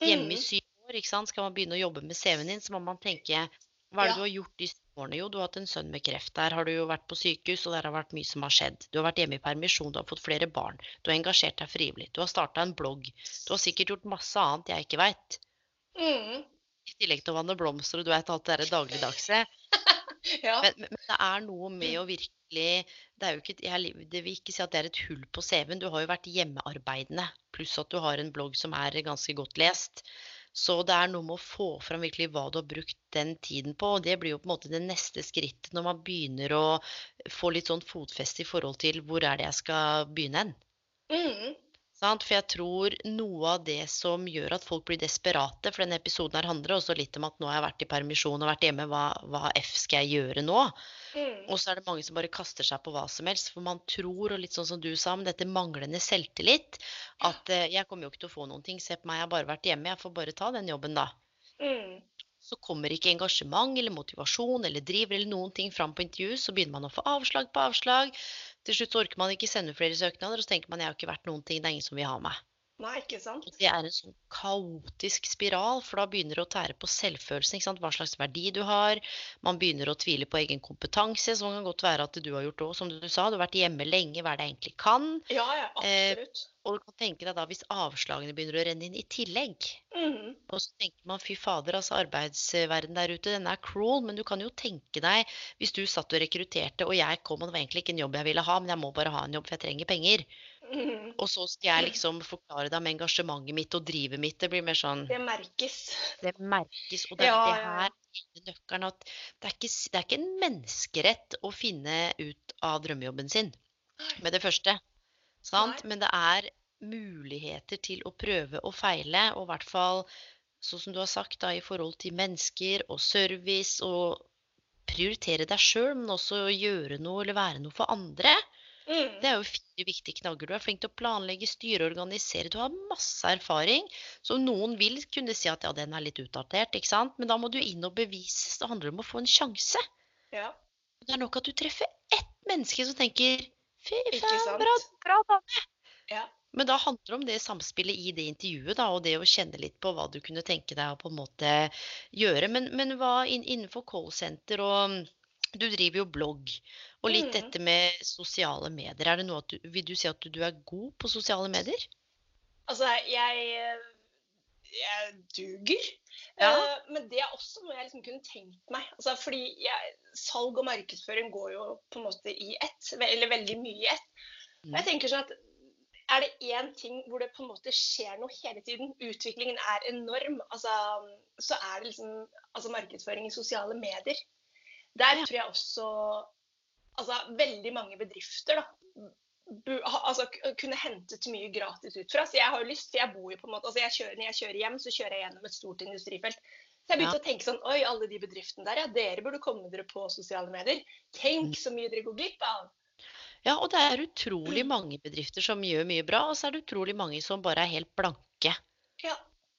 Hjemme i Mhm. syv år, ikke sant? skal man begynne å jobbe med CV-en din, så må man tenke hva er det Ja. du har gjort i syv årene? Jo, du har hatt en sønn med kreft. Der har du jo vært på sykehus, og der har vært mye som har skjedd. Du har vært hjemme i permisjon, du har fått flere barn. Du har engasjert deg frivillig. Du har starta en blogg. Du har sikkert gjort masse annet jeg ikke veit. Mm, I tillegg til å vanne blomster, og du vet alt det der dagligdagse. ja. Men, men det er noe med å virkelig Det er ikke, jeg det vil ikke si at det er et hull på CV-en. Du har jo vært hjemmearbeidende, pluss at du har en blogg som er ganske godt lest. Så det er noe med å få fram virkelig hva du har brukt den tiden på. Og det blir jo på en måte det neste skrittet når man begynner å få litt sånn fotfeste i forhold til hvor er det jeg skal begynne hen. Mm? For jeg tror noe av det som gjør at folk blir desperate, for denne episoden her handler også litt om at nå har jeg vært i permisjon og vært hjemme, hva, hva F skal jeg gjøre nå? mm, Og så er det mange som bare kaster seg på hva som helst, for man tror, og litt sånn som du sa, om dette manglende selvtillit, at eh, jeg kommer jo ikke til å få noen ting, se på meg, jeg har bare vært hjemme, jeg får bare ta den jobben da. mm. Så kommer ikke engasjement eller motivasjon eller driver eller noen ting fram på intervju, så begynner man å få avslag på avslag. Til slutt orker man ikke sende flere søknader, og så tenker man jeg har ikke vært noen ting, det er ingen som vil ha meg. Nei, ikke sant? Det er en sånn kaotisk spiral, for da begynner det å tære på selvfølelsen. Hva slags verdi du har. Man begynner å tvile på egen kompetanse, som kan godt være at du har gjort òg, som du sa. Du har vært hjemme lenge, hva er det jeg egentlig kan? Ja, ja, Eh, absolutt. Og du kan tenke deg da hvis avslagene begynner å renne inn i tillegg. Mm, Og så tenker man fy fader, altså arbeidsverden der ute, den er cruel. Men du kan jo tenke deg hvis du satt og rekrutterte, og jeg kom, og det var egentlig ikke en jobb jeg ville ha, men jeg må bare ha en jobb, for jeg trenger penger. Mm. Og så skal jeg liksom forklare deg om engasjementet mitt og drivet mitt. Det blir mer sånn Det merkes. Det merkes, og det Ja, det her er nøkkelen at det er, ikke, det er ikke en menneskerett å finne ut av drømmejobben sin med det første. Sant? Men det er muligheter til å prøve og feile, og i hvert fall sånn som du har sagt, da, i forhold til mennesker og service, og prioritere deg sjøl, men også gjøre noe eller være noe for andre. Mm. Det er jo fire viktige knagger. Du er flink til å planlegge, styre, organisere. Du har masse erfaring. Så noen vil kunne si at ja, den er litt utdatert, ikke sant. Men da må du inn og bevises. Det handler om å få en sjanse. Ja. Det er nok at du treffer ett menneske som tenker Fy faen, bra, bra dame. ja. Men da handler det om det samspillet i det intervjuet, da, og det å kjenne litt på hva du kunne tenke deg å på en måte gjøre. Men, men hva inn, innenfor callsenter og Du driver jo blogg. Og litt Mm. dette med sosiale medier. Er det noe at du, vil du si at du, du er god på sosiale medier? Altså, jeg, jeg duger. Ja. Eh, Men det er også noe jeg liksom kunne tenkt meg. Altså, fordi jeg, salg og markedsføring går jo på en måte i ett, eller veldig mye i ett. Og jeg tenker sånn at er det én ting hvor det på en måte skjer noe hele tiden, utviklingen er enorm, altså, så er det liksom altså markedsføring i sosiale medier. Der tror jeg også altså, veldig mange bedrifter da, altså, kunne hentet mye gratis ut fra. Så jeg har jo lyst, for jeg bor jo på en måte, altså jeg kjører, Når jeg kjører hjem, så kjører jeg gjennom et stort industrifelt. Så jeg begynte å tenke sånn Oi, alle de bedriftene der, ja, dere burde komme dere på sosiale medier. Tenk så mye dere går glipp av. Ja, og det er utrolig mange bedrifter som gjør mye bra, og så er det utrolig mange som bare er helt blanke. Ja.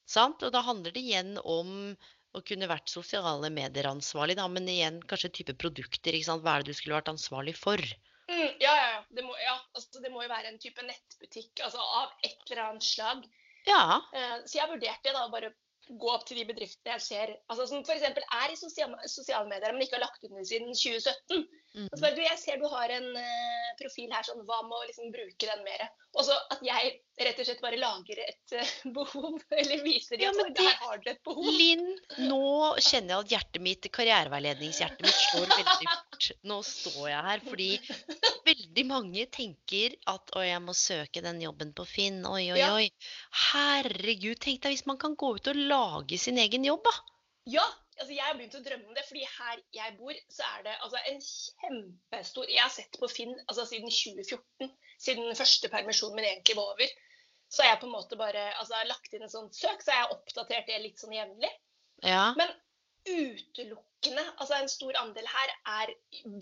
Sant? Og da handler det igjen om å kunne vært sosiale medier-ansvarlig, da, men igjen kanskje type produkter. ikke sant? Hva er det du skulle vært ansvarlig for? Mm, ja, ja, ja. Det må, ja altså, det må jo være en type nettbutikk altså, av et eller annet slag. Ja. Eh, så jeg vurderte da bare gå opp til de bedriftene jeg ser altså, som f.eks. er i sosiale, sosiale medier, men ikke har lagt ut noe siden 2017. Mm. Og så bare, du, jeg ser du har en uh, profil her, sånn, hva med å liksom bruke den mer? Og så at jeg rett og slett bare lager et uh, behov, eller viser Ja, at men der har dere et behov. Linn, nå kjenner jeg at hjertet mitt, karriereveiledningshjertet mitt slår veldig fort. Nå står jeg her fordi veldig mange tenker at å, jeg må søke den jobben på Finn. Oi, oi, Ja. oi. Herregud, tenk deg hvis man kan gå ut og lage sin egen jobb, da. Ja, altså jeg har begynt å drømme om det, fordi her jeg bor, så er det altså en kjempestor Jeg har sett på Finn altså siden 2014, siden første permisjonen min egentlig var over. Så har jeg på en måte bare altså, lagt inn et sånt søk, så har jeg oppdatert det litt sånn jevnlig. Ja. Men utelukkende, altså en stor andel her, er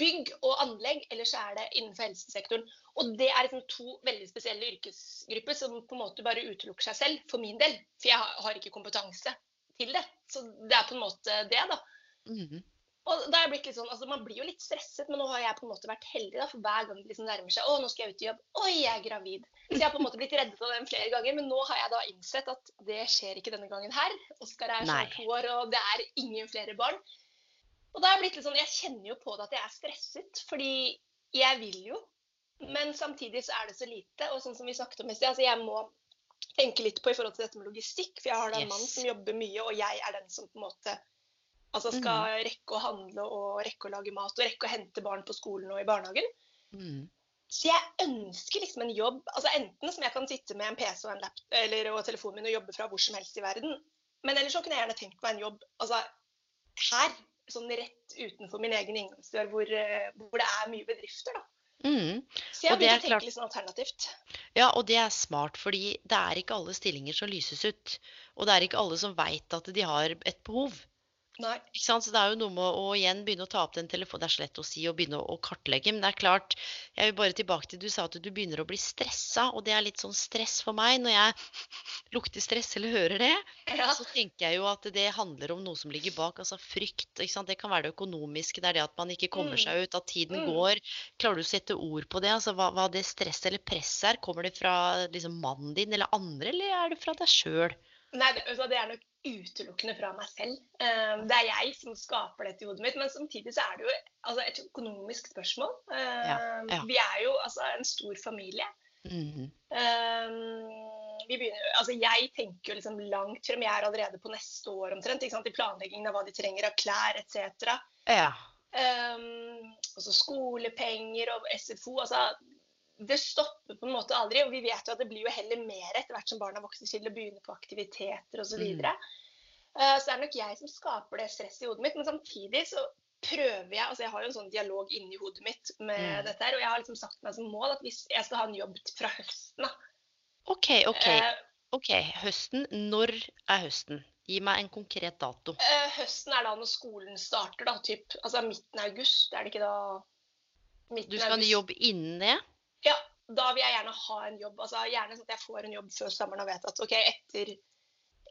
bygg og anlegg, eller så er det innenfor helsesektoren. Og det er liksom to veldig spesielle yrkesgrupper som på en måte bare utelukker seg selv, for min del. For jeg har- har ikke kompetanse til det. Så det er på en måte det, da. Mhm. Og da har jeg blitt litt sånn, altså Man blir jo litt stresset, men nå har jeg på en måte vært heldig. da, For hver gang det liksom nærmer seg å, nå skal jeg ut i jobb, oi, jeg er gravid. Så jeg har på en måte blitt reddet av den flere ganger. Men nå har jeg da innsett at det skjer ikke denne gangen her. Oskar er snart to år, og det er ingen flere barn. Og da har jeg blitt litt sånn, jeg kjenner jo på det at jeg er stresset, fordi jeg vil jo. Men samtidig så er det så lite. Og sånn som vi snakket om i sted, altså jeg må tenke litt på i forhold til dette med logistikk. For jeg har da en mann som jobber mye, og jeg er den som på en måte Altså skal rekke å handle og rekke å lage mat og rekke å hente barn på skolen og i barnehagen. Mm. Så jeg ønsker liksom en jobb altså enten som jeg kan sitte med en PC og en laptop, eller, og telefonen min og jobbe fra hvor som helst i verden. Men ellers så kunne jeg gjerne tenkt meg en jobb altså her, sånn rett utenfor min egen inngangsdør, hvor, eh, hvor det er mye bedrifter. da. Mhm. Så jeg begynte å tenke klart- litt sånn alternativt. Ja, og det er smart, fordi det er ikke alle stillinger som lyses ut. Og det er ikke alle som veit at de har et behov. Nei. Så det er jo noe med å igjen begynne å ta opp den telefonen. Det er så lett å si og begynne å, kartlegge. Men det er klart, jeg vil bare tilbake til du sa at du begynner å bli stressa. Og det er litt sånn stress for meg. Når jeg lukter stress eller hører det, Ja. så tenker jeg jo at det handler om noe som ligger bak. Altså frykt. Det kan være det økonomiske. Det er det at man ikke kommer Mm. seg ut. At tiden Mm. går. Klarer du å sette ord på det? Altså hva, hva det stresset eller presset er? Kommer det fra liksom mannen din eller andre, eller er det fra deg sjøl? Nei, det, altså, det er nok utelukkende fra meg selv. Eh, det er jeg som skaper dette i hodet mitt. Men samtidig så er det jo altså, et økonomisk spørsmål. Ja, ja. Vi er jo altså, en stor familie. Eh, vi begynner, altså, jeg tenker jo liksom langt frem. Jeg er allerede på neste år omtrent. Ikke sant? I planleggingen av hva de trenger av klær etc. Ja. Um, så skolepenger og SFO. altså Det stopper på en måte aldri. Og vi vet jo at det blir jo heller mer etter hvert som barna vokser til å begynne på aktiviteter osv. Så, Mm. videre. uh, så det er nok jeg som skaper det stresset i hodet mitt. Men samtidig så prøver jeg altså Jeg har jo en sånn dialog inni hodet mitt med Mm. dette her. Og jeg har liksom sagt meg som mål at hvis jeg skal ha en jobb fra høsten da OK, OK. Eh, ok, Høsten. Når er høsten? Gi meg en konkret dato. eh, høsten er da når skolen starter, da. Typ, altså midten av august. Er det ikke da midten Du av skal ha en august? jobb innen det? Ja, da vil jeg gjerne ha en jobb. Altså gjerne sånn at jeg får en jobb før sommeren og vet at OK, etter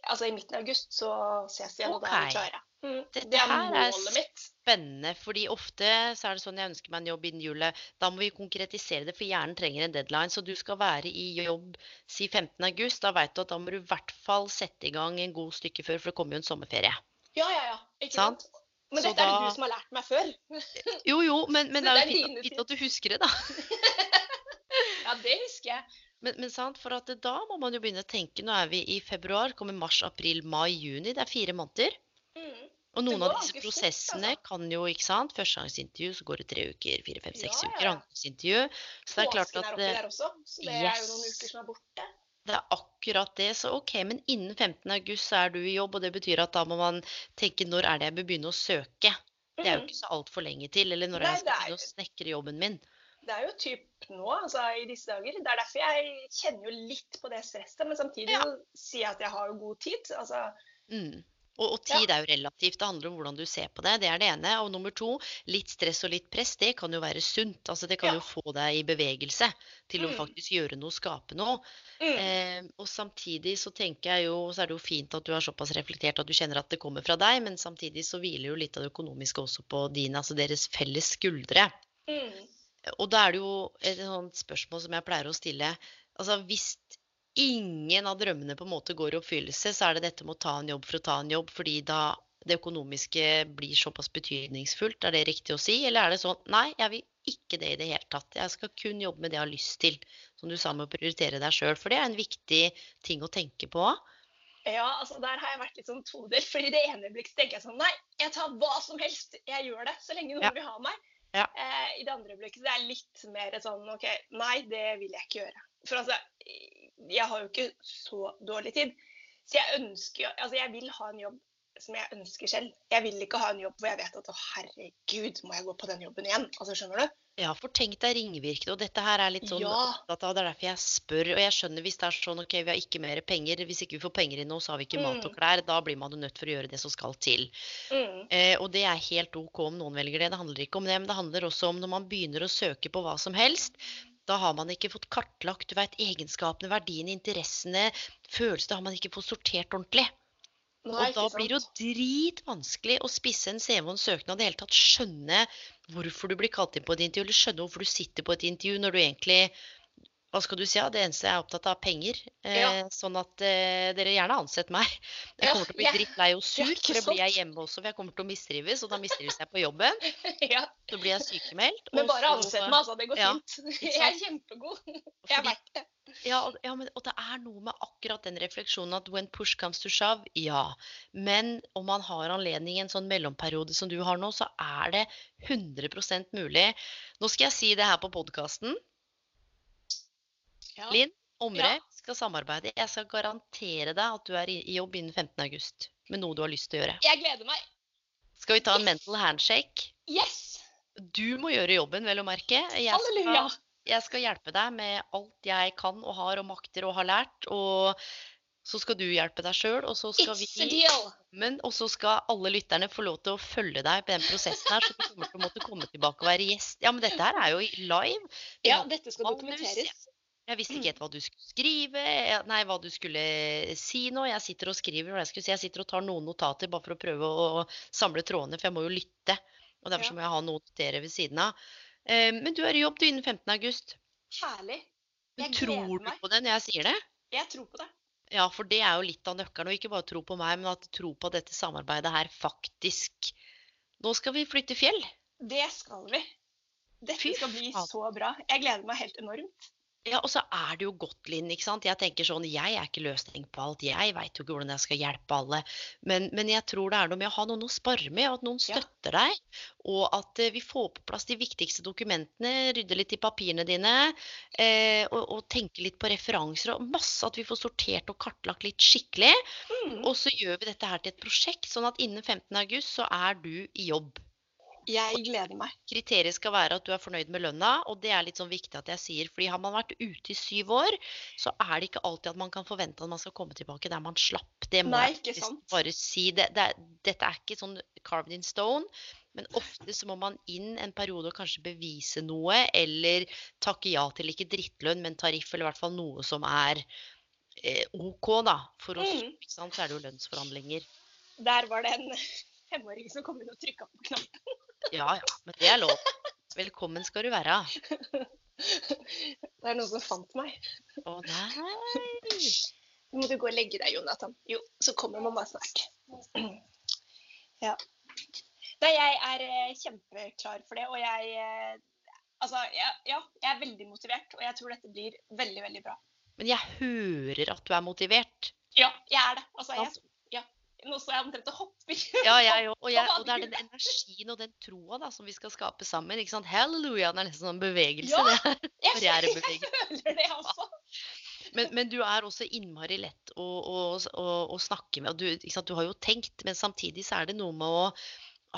Altså i midten av august så ses vi igjen, og da er vi klare. Mm, Dette det er her er målet mitt. Spennende, fordi ofte så er det sånn jeg ønsker meg en jobb innen julet. Da må vi konkretisere det, for hjernen trenger en deadline. Så du skal være i jobb si 15. august. Da veit du at da må du i hvert fall sette i gang en god stykke før, for det kommer jo en sommerferie. Ja, ja, ja. Ikke Sant? sant? Men Så dette er det da- du som har lært meg før. Jo, jo, men, men det er jo fint, at du husker det, da. Ja, det husker jeg. Men, men sant, for at da må man jo begynne å tenke. Nå er vi i februar, kommer mars, april, mai, juni. Det er fire måneder. Mm. Og noen av disse prosessene fort, altså. kan jo, ikke sant, førstegangsintervju, så går det tre uker, fire, fem, seks Ja, ja, uker, ja. andreingsintervju. Så det er klart at er det, der også, så det er jo noen uker som er borte. det er akkurat det. Så OK, men innen 15. august så er du i jobb, og det betyr at da må man tenke når er det jeg bør begynne å søke? Det er jo Mm. ikke så altfor lenge til. Eller når Nei, jeg skal begynne å snekre jobben min? Det er jo typ nå, altså i disse dager. Det er derfor jeg kjenner jo litt på det stresset, men samtidig Ja. sier jeg at jeg har jo god tid. Altså, Mm. Og, og tid er jo relativt. Det handler om hvordan du ser på det. Det er det ene. Og nummer to, litt stress og litt press, det kan jo være sunt. Altså det kan Ja. jo få deg i bevegelse til å Mm. faktisk gjøre noe, skape noe. mm. Eh, og samtidig så tenker jeg jo, så er det jo fint at du er såpass reflektert at du kjenner at det kommer fra deg, men samtidig så hviler jo litt av det økonomiske også på dine, altså deres felles skuldre. Mm. Og da er det jo et sånt spørsmål som jeg pleier å stille. Altså hvis ingen av drømmene på en måte går i oppfyllelse, så er det dette med å ta en jobb for å ta en jobb, fordi da det økonomiske blir såpass betydningsfullt. Er det riktig å si? Eller er det sånn nei, jeg vil ikke det i det hele tatt. Jeg skal kun jobbe med det jeg har lyst til. Som du sa med å prioritere deg sjøl. For det er en viktig ting å tenke på. Ja, altså der har jeg vært litt sånn todelt. For i det ene øyeblikket tenker jeg sånn Nei, jeg tar hva som helst. Jeg gjør det så lenge noen Ja. vil ha meg. Ja. Eh, I det andre øyeblikket det litt mer sånn OK, nei, det vil jeg ikke gjøre. For altså, jeg har jo ikke så dårlig tid. Så jeg ønsker jo Altså, jeg vil ha en jobb som jeg ønsker selv. Jeg vil ikke ha en jobb hvor jeg vet at å herregud, må jeg gå på den jobben igjen? Altså, skjønner du? Ja, for tenk deg ringvirkene. Og dette her er litt sånn Ja. opptatt av, det er derfor jeg spør. Og jeg skjønner hvis det er sånn OK, vi har ikke mer penger. Hvis ikke vi får penger inn nå, så har vi ikke mat og Mm. klær. Da blir man jo nødt for å gjøre det som skal til. Mm. Eh, og det er helt OK om noen velger det. Det handler ikke om det, men det handler også om når man begynner å søke på hva som helst. Da har man ikke fått kartlagt du vet, egenskapene, verdiene, interessene, følelsene. Har man ikke fått sortert ordentlig. Nei, Og da blir det jo dritvanskelig å spisse en CV og en søknad i det hele tatt skjønne hvorfor du blir kalt inn på et intervju, eller skjønne hvorfor du sitter på et intervju når du egentlig hva skal du si? Ja, det eneste jeg er opptatt av, er penger. Eh, Ja. Sånn at eh, dere gjerne ansett meg. Jeg kommer til å bli drittlei og sur, for det blir jeg hjemme også. For jeg kommer til å mistrives, og da mistrives jeg på jobben. ja. Så blir jeg sykemeldt. Men bare ansett meg, altså. Det går fint. Jeg er kjempegod. Jeg er verdt det. Ja, og- ja men, og det er noe med akkurat den refleksjonen at when push comes to shove, ja. Men om man har anledning i en sånn mellomperiode som du har nå, så er det 100% mulig. Nå skal jeg si det her på podkasten. Ja. Linn Omre Ja. skal samarbeide. Jeg skal garantere deg at du er i jobb innen 15. august med noe du har lyst til å gjøre. Jeg gleder meg. Skal vi ta en Yes. mental handshake? Yes! Du må gjøre jobben, vel å merke. Jeg Halleluja! Jeg skal hjelpe deg med alt jeg kan og har og makter og har lært. Og så skal du hjelpe deg sjøl, og så skal It's vi sammen, og så skal alle lytterne få lov til å følge deg på den prosessen her, så du kommer til å måtte komme tilbake og være gjest. Ja, men dette her er jo live. Vi Ja, dette skal dokumenteres. Jeg visste ikke helt hva du skulle skrive, nei, hva du skulle si nå. Jeg sitter og skriver, hva jeg skulle si, jeg sitter og tar noen notater bare for å prøve å, samle trådene, for jeg må jo lytte. Og derfor må jeg ha noe å notere ved siden av. Eh, men du er i jobb du innen 15. august. Herlig. Jeg tror du på det når jeg sier det? Jeg tror på det. Ja, for det er jo litt av nøkkelen. Og ikke bare tro på meg, men at tro på dette samarbeidet her faktisk Nå skal vi flytte fjell. Det skal vi. Dette Fy skal bli faen. så bra. Jeg gleder meg helt enormt. Ja, og så er det jo godt, Linn. ikke sant? Jeg tenker sånn, jeg er ikke løsning på alt. Jeg veit jo ikke hvordan jeg skal hjelpe alle. Men, men jeg tror det er noe med å ha noen å spare med, og at noen Ja. støtter deg. Og at eh, vi får på plass de viktigste dokumentene, rydder litt i papirene dine. Eh, og, og tenker litt på referanser og masse. At vi får sortert og kartlagt litt skikkelig. Mm. Og så gjør vi dette her til et prosjekt, sånn at innen 15. august så er du i jobb. Jeg gleder meg. kriteriet skal være at du er fornøyd med lønna, og det er litt sånn viktig at jeg sier. fordi har man vært ute i syv år, så er det ikke alltid at man kan forvente at man skal komme tilbake der man slapp. Det må Nei, jeg bare si. Det, det, dette er ikke sånn carved in stone, men ofte så må man inn en periode og kanskje bevise noe, eller takke ja til ikke drittlønn, men tariff, eller i hvert fall noe som er eh, OK, da. For oss Mm. så er det jo lønnsforhandlinger. Der var det en femåring som kom inn og trykka på knappen. Ja ja, men det er lov. Velkommen skal du være. Det er noen som fant meg. Å nei. Nå må du gå og legge deg, Jonathan. Jo, så kommer mamma snart. Ja. Nei, jeg er eh, kjempeklar for det, og jeg eh, Altså, ja, ja, jeg er veldig motivert, og jeg tror dette blir veldig, veldig bra. Men jeg hører at du er motivert. Ja, jeg er det. Altså, jeg, ja. så er jeg omtrent og hopper. Ja, jeg òg. Og, jeg- og det er den energien og den troa da, som vi skal skape sammen. ikke sant? Halleluja. Det er nesten sånn bevegelse. Ja, det her. Jeg, jeg føler det altså. Men, men du er også innmari lett å, å, å, å snakke med. og du, du har jo tenkt, men samtidig så er det noe med å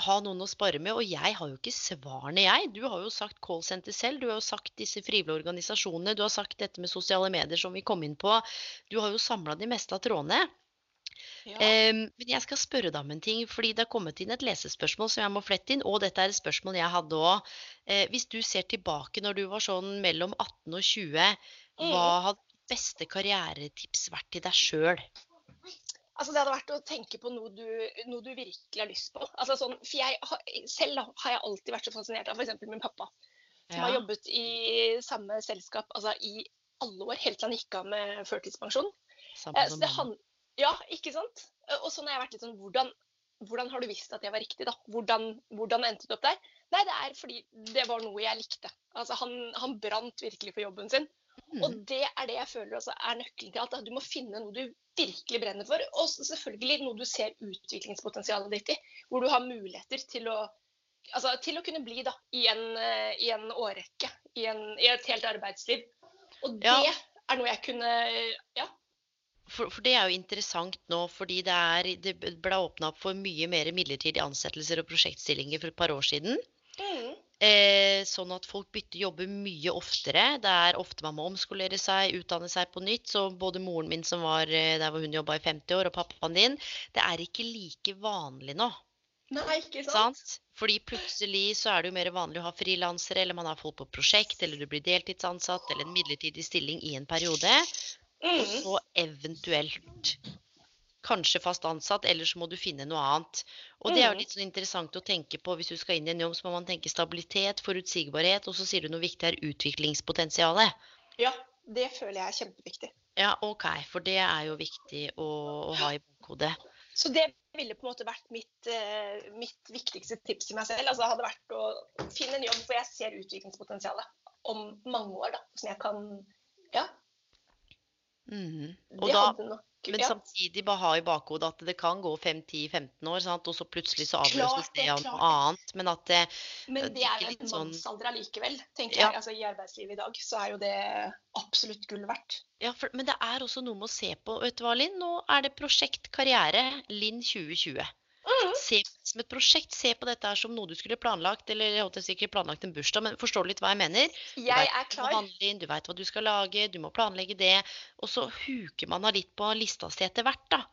ha noen å spare med. Og jeg har jo ikke svarene, jeg. Du har jo sagt callsenter selv. Du har jo sagt disse frivillige organisasjonene. Du har sagt dette med sosiale medier som vi kom inn på. Du har jo samla de meste av trådene. Ja. Men jeg skal spørre deg om en ting, fordi det er kommet inn et lesespørsmål som jeg må flette inn. Og dette er et spørsmål jeg hadde òg. Eh, hvis du ser tilbake når du var sånn mellom 18 og 20, hva Mm. hadde beste karrieretips vært til deg sjøl? Altså, det hadde vært å tenke på noe du, noe du virkelig har lyst på. Altså, sånn, for jeg selv har jeg alltid vært så fascinert av f.eks. min pappa, som har jobbet i samme selskap altså, i alle år, helt til han gikk av med førtidspensjon. Eh, så det han, ja, ikke sant? Eh, Og sånn har jeg vært litt sånn hvordan, hvordan har du visst at jeg var riktig, da? Hvordan, hvordan endte du opp der? Nei, det er fordi det var noe jeg likte. Altså, han, han brant virkelig for jobben sin. Og Mm. det er det jeg føler også er nøkkelen til alt. Du må finne noe du virkelig brenner for, og selvfølgelig noe du ser utviklingspotensialet ditt i. Hvor du har muligheter til å, altså, til å kunne bli da, i, en, eh, i en årrekke. I, en, I et helt arbeidsliv. Og det Ja. er noe jeg kunne Ja. For, for det er jo interessant nå, fordi det, er, det ble åpna opp for mye mer midlertidige ansettelser og prosjektstillinger for et par år siden. Mm. Eh, sånn at folk bytter jobber mye oftere. Det er ofte man må omskolere seg, utdanne seg på nytt. Så både moren min som var eh, der hvor hun jobba i 50 år, og pappaen din, det er ikke like vanlig nå. Nei, ikke sant? Sant? Fordi plutselig så er det jo mer vanlig å ha frilansere, eller man har folk på prosjekt, eller du blir deltidsansatt, eller en midlertidig stilling i en periode. Og Mm. så eventuelt kanskje fast ansatt, eller så må du finne noe annet. Og det er jo Mm. litt sånn interessant å tenke på hvis du skal inn i en jobb, så må man tenke stabilitet, forutsigbarhet, og så sier du noe viktig er utviklingspotensialet. Ja, det føler jeg er kjempeviktig. Ja, OK, for det er jo viktig å, å ha i bakhodet. Så det ville på en måte vært mitt, eh, mitt viktigste tips til meg selv. Altså hadde vært å finne en jobb hvor jeg ser utviklingspotensialet om mange år. da, Som jeg kan Ja, Det da, nok men ja. samtidig bare ha i bakhodet at det kan gå 5-10-15 år, sant? og så plutselig så avløses det, av noe annet. Men at det, Men det det er jo en sånn- mannsalder allikevel, tenker Ja. jeg. Altså I arbeidslivet i dag så er jo det absolutt gull verdt. Ja, for, men det er også noe med å se på. Vet du hva, Linn? Nå er det prosjekt karriere Linn 2020. Mm. Se som et prosjekt. Se på dette her som noe du skulle planlagt, eller jeg holdt sikkert planlagt en bursdag, men forstår du litt hva jeg mener? Jeg er klar. du veit hva du skal lage, du må planlegge det. Og så huker man av litt på lista si etter hvert, da.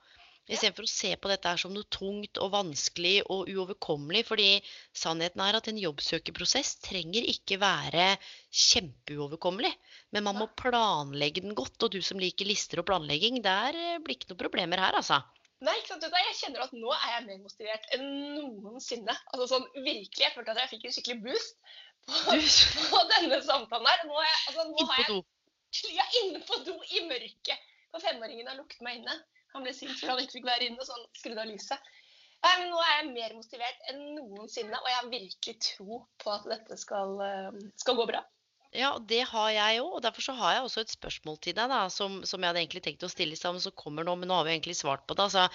Istedenfor å se på dette her som noe tungt og vanskelig og uoverkommelig. Fordi sannheten er at en jobbsøkerprosess trenger ikke være kjempeuoverkommelig. Men man må planlegge den godt. Og du som liker lister og planlegging, der eh, blir ikke noen problemer her, altså. Nei, ikke sant? Hva, Jeg kjenner at nå er jeg mer motivert enn noensinne. Altså sånn virkelig, Jeg følte at jeg fikk en skikkelig boost på, på denne samtalen her. Nå, er jeg, altså, nå har jeg. Ja, inne på do i mørket. For femåringen har lukket meg inne. Han ble sint fordi han ikke fikk være inne, så han skrudde av lyset. Nei, men Nå er jeg mer motivert enn noensinne, og jeg har virkelig tro på at dette skal, eh, skal gå bra. Ja, det har jeg òg. Og derfor så har jeg også et spørsmål til deg, da, som, som jeg hadde egentlig tenkt å stille sammen, som kommer nå. Men nå har vi egentlig svart på det. Altså,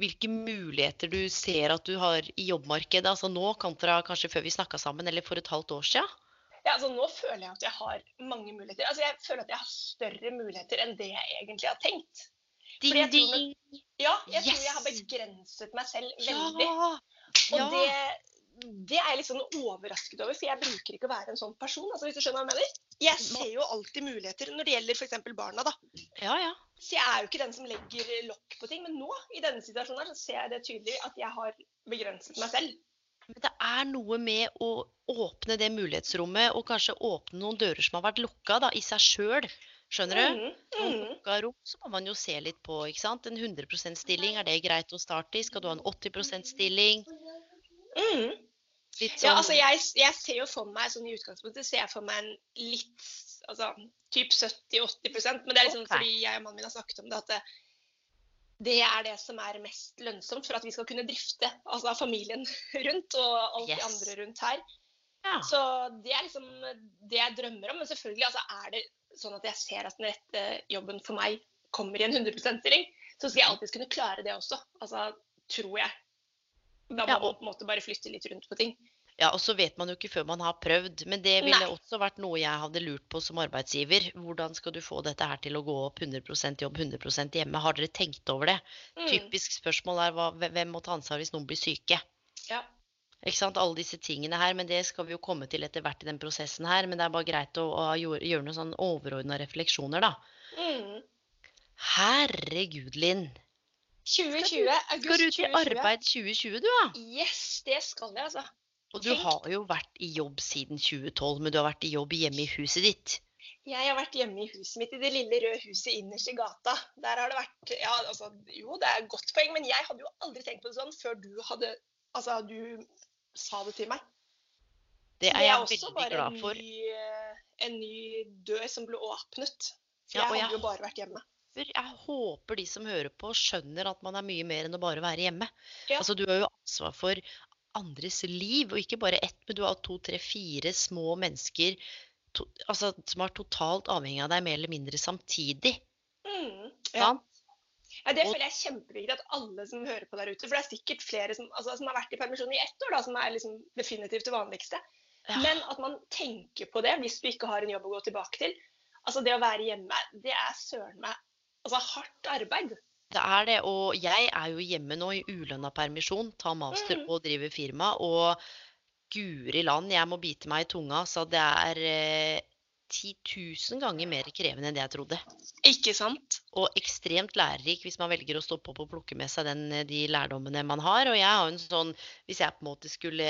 hvilke muligheter du ser at du har i jobbmarkedet altså nå kontra kanskje før vi snakka sammen, eller for et halvt år siden? Ja, altså Nå føler jeg at jeg har mange muligheter. Altså Jeg føler at jeg har større muligheter enn det jeg egentlig har tenkt. Ding, jeg tror! Ja, jeg tror jeg har begrenset meg selv veldig. Ja! Og ja. det, det er jeg litt sånn overrasket over, for jeg bruker ikke å være en sånn person. altså hvis du skjønner hva Jeg mener. Jeg ser jo alltid muligheter når det gjelder f.eks. barna. da. Ja, ja. Så jeg er jo ikke den som legger lokk på ting. Men nå, i denne situasjonen, her, så ser jeg det tydelig at jeg har begrenset meg selv. Men det er noe med å åpne det mulighetsrommet, og kanskje åpne noen dører som har vært lukka da, i seg sjøl. Skjønner du? Noen mhm. lukka rom, så må man jo se litt på. ikke sant? En 100 %-stilling, er det greit å starte i? Skal du ha en 80 %-stilling? Mhm. Litt Ja, sånn altså jeg, jeg ser jo for meg sånn i utgangspunktet ser jeg for meg en litt altså typ 70-80% Men det er liksom okay. fordi jeg og mannen min har snakket om det, at det, det er det som er mest lønnsomt for at vi skal kunne drifte altså familien rundt og alt det Yes. andre rundt her. ja. Så det er liksom det jeg drømmer om. Men selvfølgelig altså, er det sånn at jeg ser at den rette jobben for meg kommer i en 100 %-stilling, så skal jeg alltids kunne klare det også. Altså, tror jeg. Da må Ja, man på en måte bare flytte litt rundt på ting. Ja, og så vet man jo ikke før man har prøvd. Men det ville Nei. også vært noe jeg hadde lurt på som arbeidsgiver. Hvordan skal du få dette her til å gå opp 100% jobb, 100% hjemme? Har dere tenkt over det? Mm. Typisk spørsmål er hva, hvem må ta ansvar hvis noen blir syke? Ja. Ikke sant? Alle disse tingene her, men det skal vi jo komme til etter hvert i den prosessen her. Men det er bare greit å, å gjøre noen sånn overordna refleksjoner, da. Mm. Herregud, Linn. 2020, august Skal du ut i 2020. arbeid 2020, du, da? Yes, det skal jeg, altså. Og du har jo vært i jobb siden 2012, men du har vært i jobb hjemme i huset ditt. Jeg har vært hjemme i huset mitt, i det lille røde huset innerst i gata. Der har det vært Ja, altså, jo, det er et godt poeng, men jeg hadde jo aldri tenkt på det sånn før du hadde Altså, du sa det til meg. Det er jeg også veldig bare for. en er ny, bare en ny dør som ble åpnet. For Ja, jeg hadde jeg- jo bare vært hjemme. Jeg håper de som hører på, skjønner at man er mye mer enn å bare være hjemme. Ja. Altså, du har jo ansvar for andres liv, og ikke bare ett, men du har to, tre, fire små mennesker to, altså, som er totalt avhengig av deg mer eller mindre samtidig. Mm, ja. Ja, det føler jeg er kjempeviktig at alle som hører på der ute For det er sikkert flere som, altså, som har vært i permisjon i ett år, da, som er liksom definitivt det vanligste. Ja. Men at man tenker på det hvis du ikke har en jobb å gå tilbake til. Altså Det å være hjemme, det er søren meg altså, hardt arbeid. Det er det, og jeg er jo hjemme nå i ulønna permisjon, tar master Mhm. og driver firma, og guri land, jeg må bite meg i tunga, så det er eh, 10 000 ganger mer krevende enn det jeg trodde. Ikke sant? Og ekstremt lærerik hvis man velger å stoppe opp og plukke med seg den, eh, de lærdommene man har. Og jeg har en sånn Hvis jeg på en måte skulle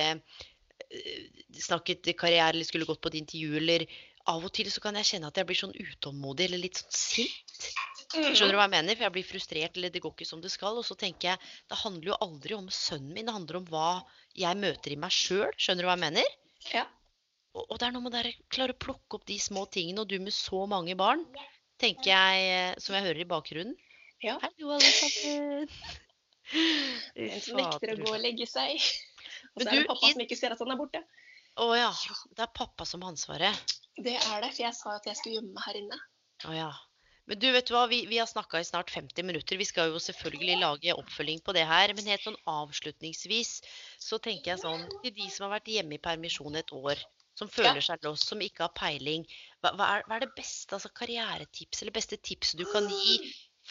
eh, snakket karriere eller skulle gått på et intervju eller Av og til så kan jeg kjenne at jeg blir sånn utålmodig eller litt sånn sint. Mm. Skjønner du hva jeg mener? For jeg blir frustrert, eller det går ikke som det skal. Og så tenker jeg det handler jo aldri om sønnen min, det handler om hva jeg møter i meg sjøl. Skjønner du hva jeg mener? Ja. Og, og det er noe med å klare å plukke opp de små tingene, og du med så mange barn, tenker jeg, eh, som jeg hører i bakgrunnen. Ja. Hallo, alle sammen. En som nekter å gå og legge seg. Og så er det pappa som ikke ser at han er borte. Å ja. Det er pappa som har ansvaret. Det er det, for jeg sa at jeg skulle gjemme meg her inne. Å ja. Men du, vet hva? Vi, vi har snakka i snart 50 minutter. Vi skal jo selvfølgelig lage oppfølging på det her. Men helt sånn avslutningsvis så tenker jeg sånn til de som har vært hjemme i permisjon et år, som føler seg lost, som ikke har peiling. Hva, hva, er, hva er det beste altså karrieretips eller beste tipset du kan gi?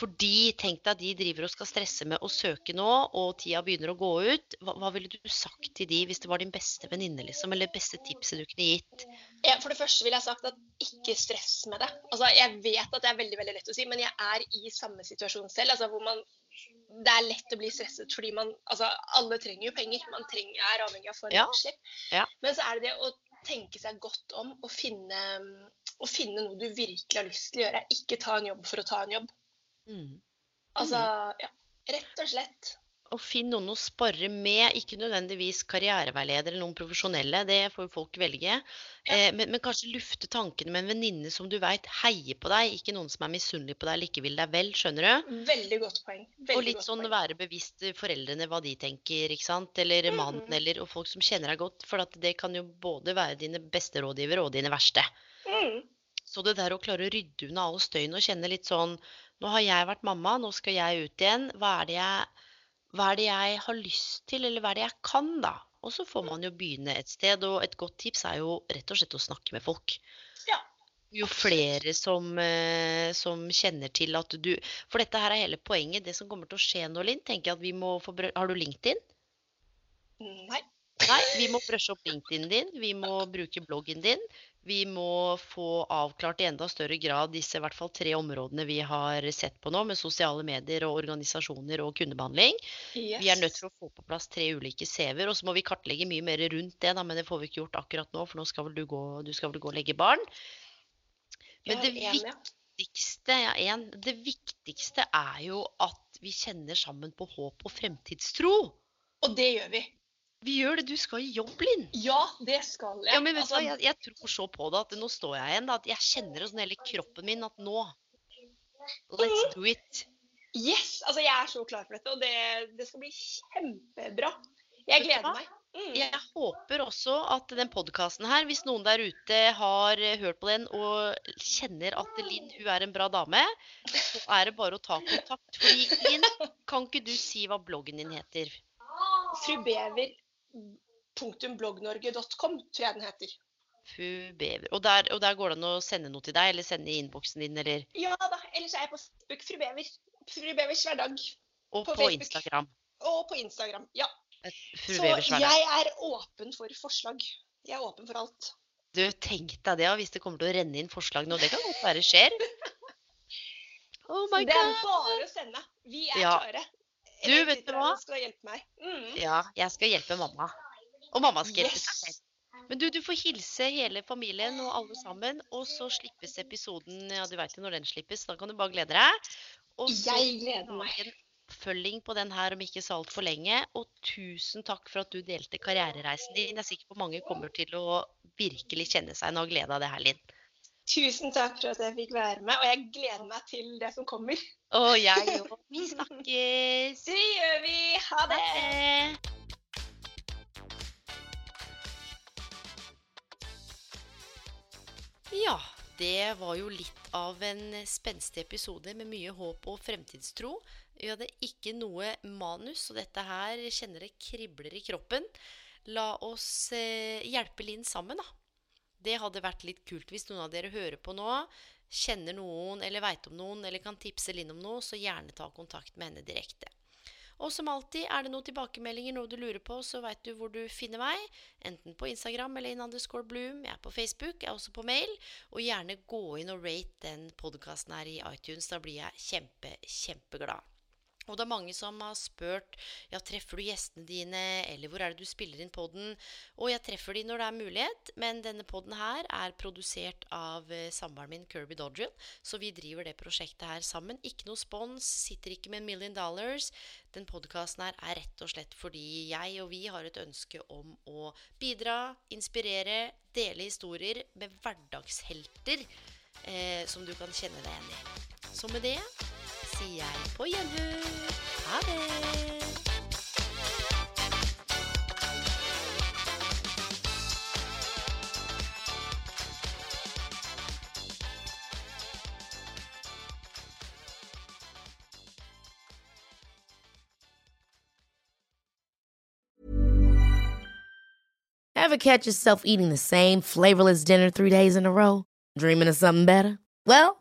Fordi tenk deg at de driver og skal stresse med å søke nå, og tida begynner å gå ut. Hva, hva ville du sagt til de hvis det var din beste venninne, liksom? Eller beste tipset du kunne gitt? Ja, for det første ville jeg sagt at ikke stress med det. Altså, jeg vet at det er veldig veldig lett å si, men jeg er i samme situasjon selv. Altså, hvor man, det er lett å bli stresset fordi man altså, Alle trenger jo penger. Man trenger, er avhengig av for Ja. utslipp. Ja. Men så er det det å tenke seg godt om og finne, å finne noe du virkelig har lyst til å gjøre. Ikke ta en jobb for å ta en jobb. Mm. Altså, ja, rett og slett. Og finn noen å spare med, ikke nødvendigvis karriereveileder eller noen profesjonelle, det får jo folk velge. Eh, men, men kanskje lufte tankene med en venninne som du veit heier på deg, ikke noen som er misunnelig på deg eller ikke vil deg vel, skjønner du? Veldig godt poeng. Veldig Og litt sånn poeng. være bevisst foreldrene hva de tenker, ikke sant? Eller mannen, Mhm. eller og folk som kjenner deg godt. For at det kan jo både være dine beste rådgivere og dine verste. Mm. Så det der å klare å rydde unna all støyen og kjenne litt sånn Nå har jeg vært mamma, nå skal jeg ut igjen. Hva er det jeg, hva er det jeg har lyst til, eller hva er det jeg kan, da? Og så får man jo begynne et sted. Og et godt tips er jo rett og slett å snakke med folk. Ja. Jo flere som, eh, som kjenner til at du For dette her er hele poenget. Det som kommer til å skje nå, Linn, tenker jeg at vi må få Har du LinkedIn? Nei. Nei, vi må brushe opp LinkedIn din, vi må bruke bloggen din. Vi må få avklart i enda større grad disse i hvert fall tre områdene vi har sett på nå, med sosiale medier og organisasjoner og kundebehandling. Yes. Vi er nødt til å få på plass tre ulike CV-er, og så må vi kartlegge mye mer rundt det, da, men det får vi ikke gjort akkurat nå, for nå skal vel du gå, du skal vel gå og legge barn. Men det viktigste, ja, en, det viktigste er jo at vi kjenner sammen på håp og fremtidstro. Og det gjør vi. Vi gjør det. Du skal i jobb, Linn. Ja, det skal jeg. Ja, men vet du hva, Altså, jeg, jeg tror så på det at nå står jeg igjen. Da, at jeg kjenner sånn hele kroppen min at nå Let's do it. Yes! Altså, jeg er så klar for dette, og det, det skal bli kjempebra. Jeg gleder meg. Mm. Jeg håper også at den podkasten her, hvis noen der ute har eh, hørt på den og kjenner at Linn hun er en bra dame, så er det bare å ta kontakt. Fordi Linn, kan ikke du si hva bloggen din heter? Frubever.bloggnorge.com, tror jeg den heter. Og der, og der går det an å sende noe til deg, eller sende i innboksen din, eller Ja da. Ellers er jeg på Facebook. Fru Bever. Fru Bevers hverdag. Og På på, Instagram. Og på Instagram. Ja. Fru Så Bevers hverdag. jeg er åpen for forslag. Jeg er åpen for alt. Du, tenk deg det, hvis det kommer til å renne inn forslag nå. Det kan godt være skjer. Oh my God. det er bare å sende. Vi er Ja. klare. Du, vet du hva? Skal hjelpe meg. Mm. Ja, jeg skal hjelpe mamma. Og mamma skal hjelpe Yes. seg selv. Men du, du får hilse hele familien og alle sammen, og så slippes episoden Ja, du veit jo når den slippes, da kan du bare glede deg. Og så Jeg gleder meg. en oppfølging på den her om ikke så altfor lenge. Og tusen takk for at du delte karrierereisen din. Jeg er sikker på mange kommer til å virkelig kjenne seg og glede av det her, Linn. Tusen takk for at jeg fikk være med, og jeg gleder meg til det som kommer. Og jeg òg. Vi snakkes. Det gjør vi. Ha Ha det. det. Ja, det var jo litt av en spenstig episode med mye håp og fremtidstro. Vi hadde ikke noe manus, og dette her kjenner det kribler i kroppen. La oss eh, hjelpe Linn sammen, da. Det hadde vært litt kult hvis noen av dere hører på nå, kjenner noen eller veit om noen eller kan tipse Linn om noe, så gjerne ta kontakt med henne direkte. Og som alltid, er det noen tilbakemeldinger, noe du lurer på, så veit du hvor du finner meg. Enten på Instagram eller in underscore bloom. Jeg er på Facebook, jeg er også på mail. Og gjerne gå inn og rate den podkasten her i iTunes. Da blir jeg kjempe, kjempeglad. Og det er mange som har spurt ja, treffer du gjestene dine, eller hvor er det du spiller inn podden? Og jeg treffer de når det er mulighet, men denne podden her er produsert av eh, samboeren min Kirby Dodgen, så vi driver det prosjektet her sammen. Ikke noe spons, sitter ikke med en million dollars. Den podkasten her er rett og slett fordi jeg og vi har et ønske om å bidra, inspirere, dele historier med hverdagshelter eh, som du kan kjenne deg igjen i. Så med det sier på gjenhør. Ha det! Ever catch yourself eating the same flavorless dinner three days in a row? Dreaming of something better? Well,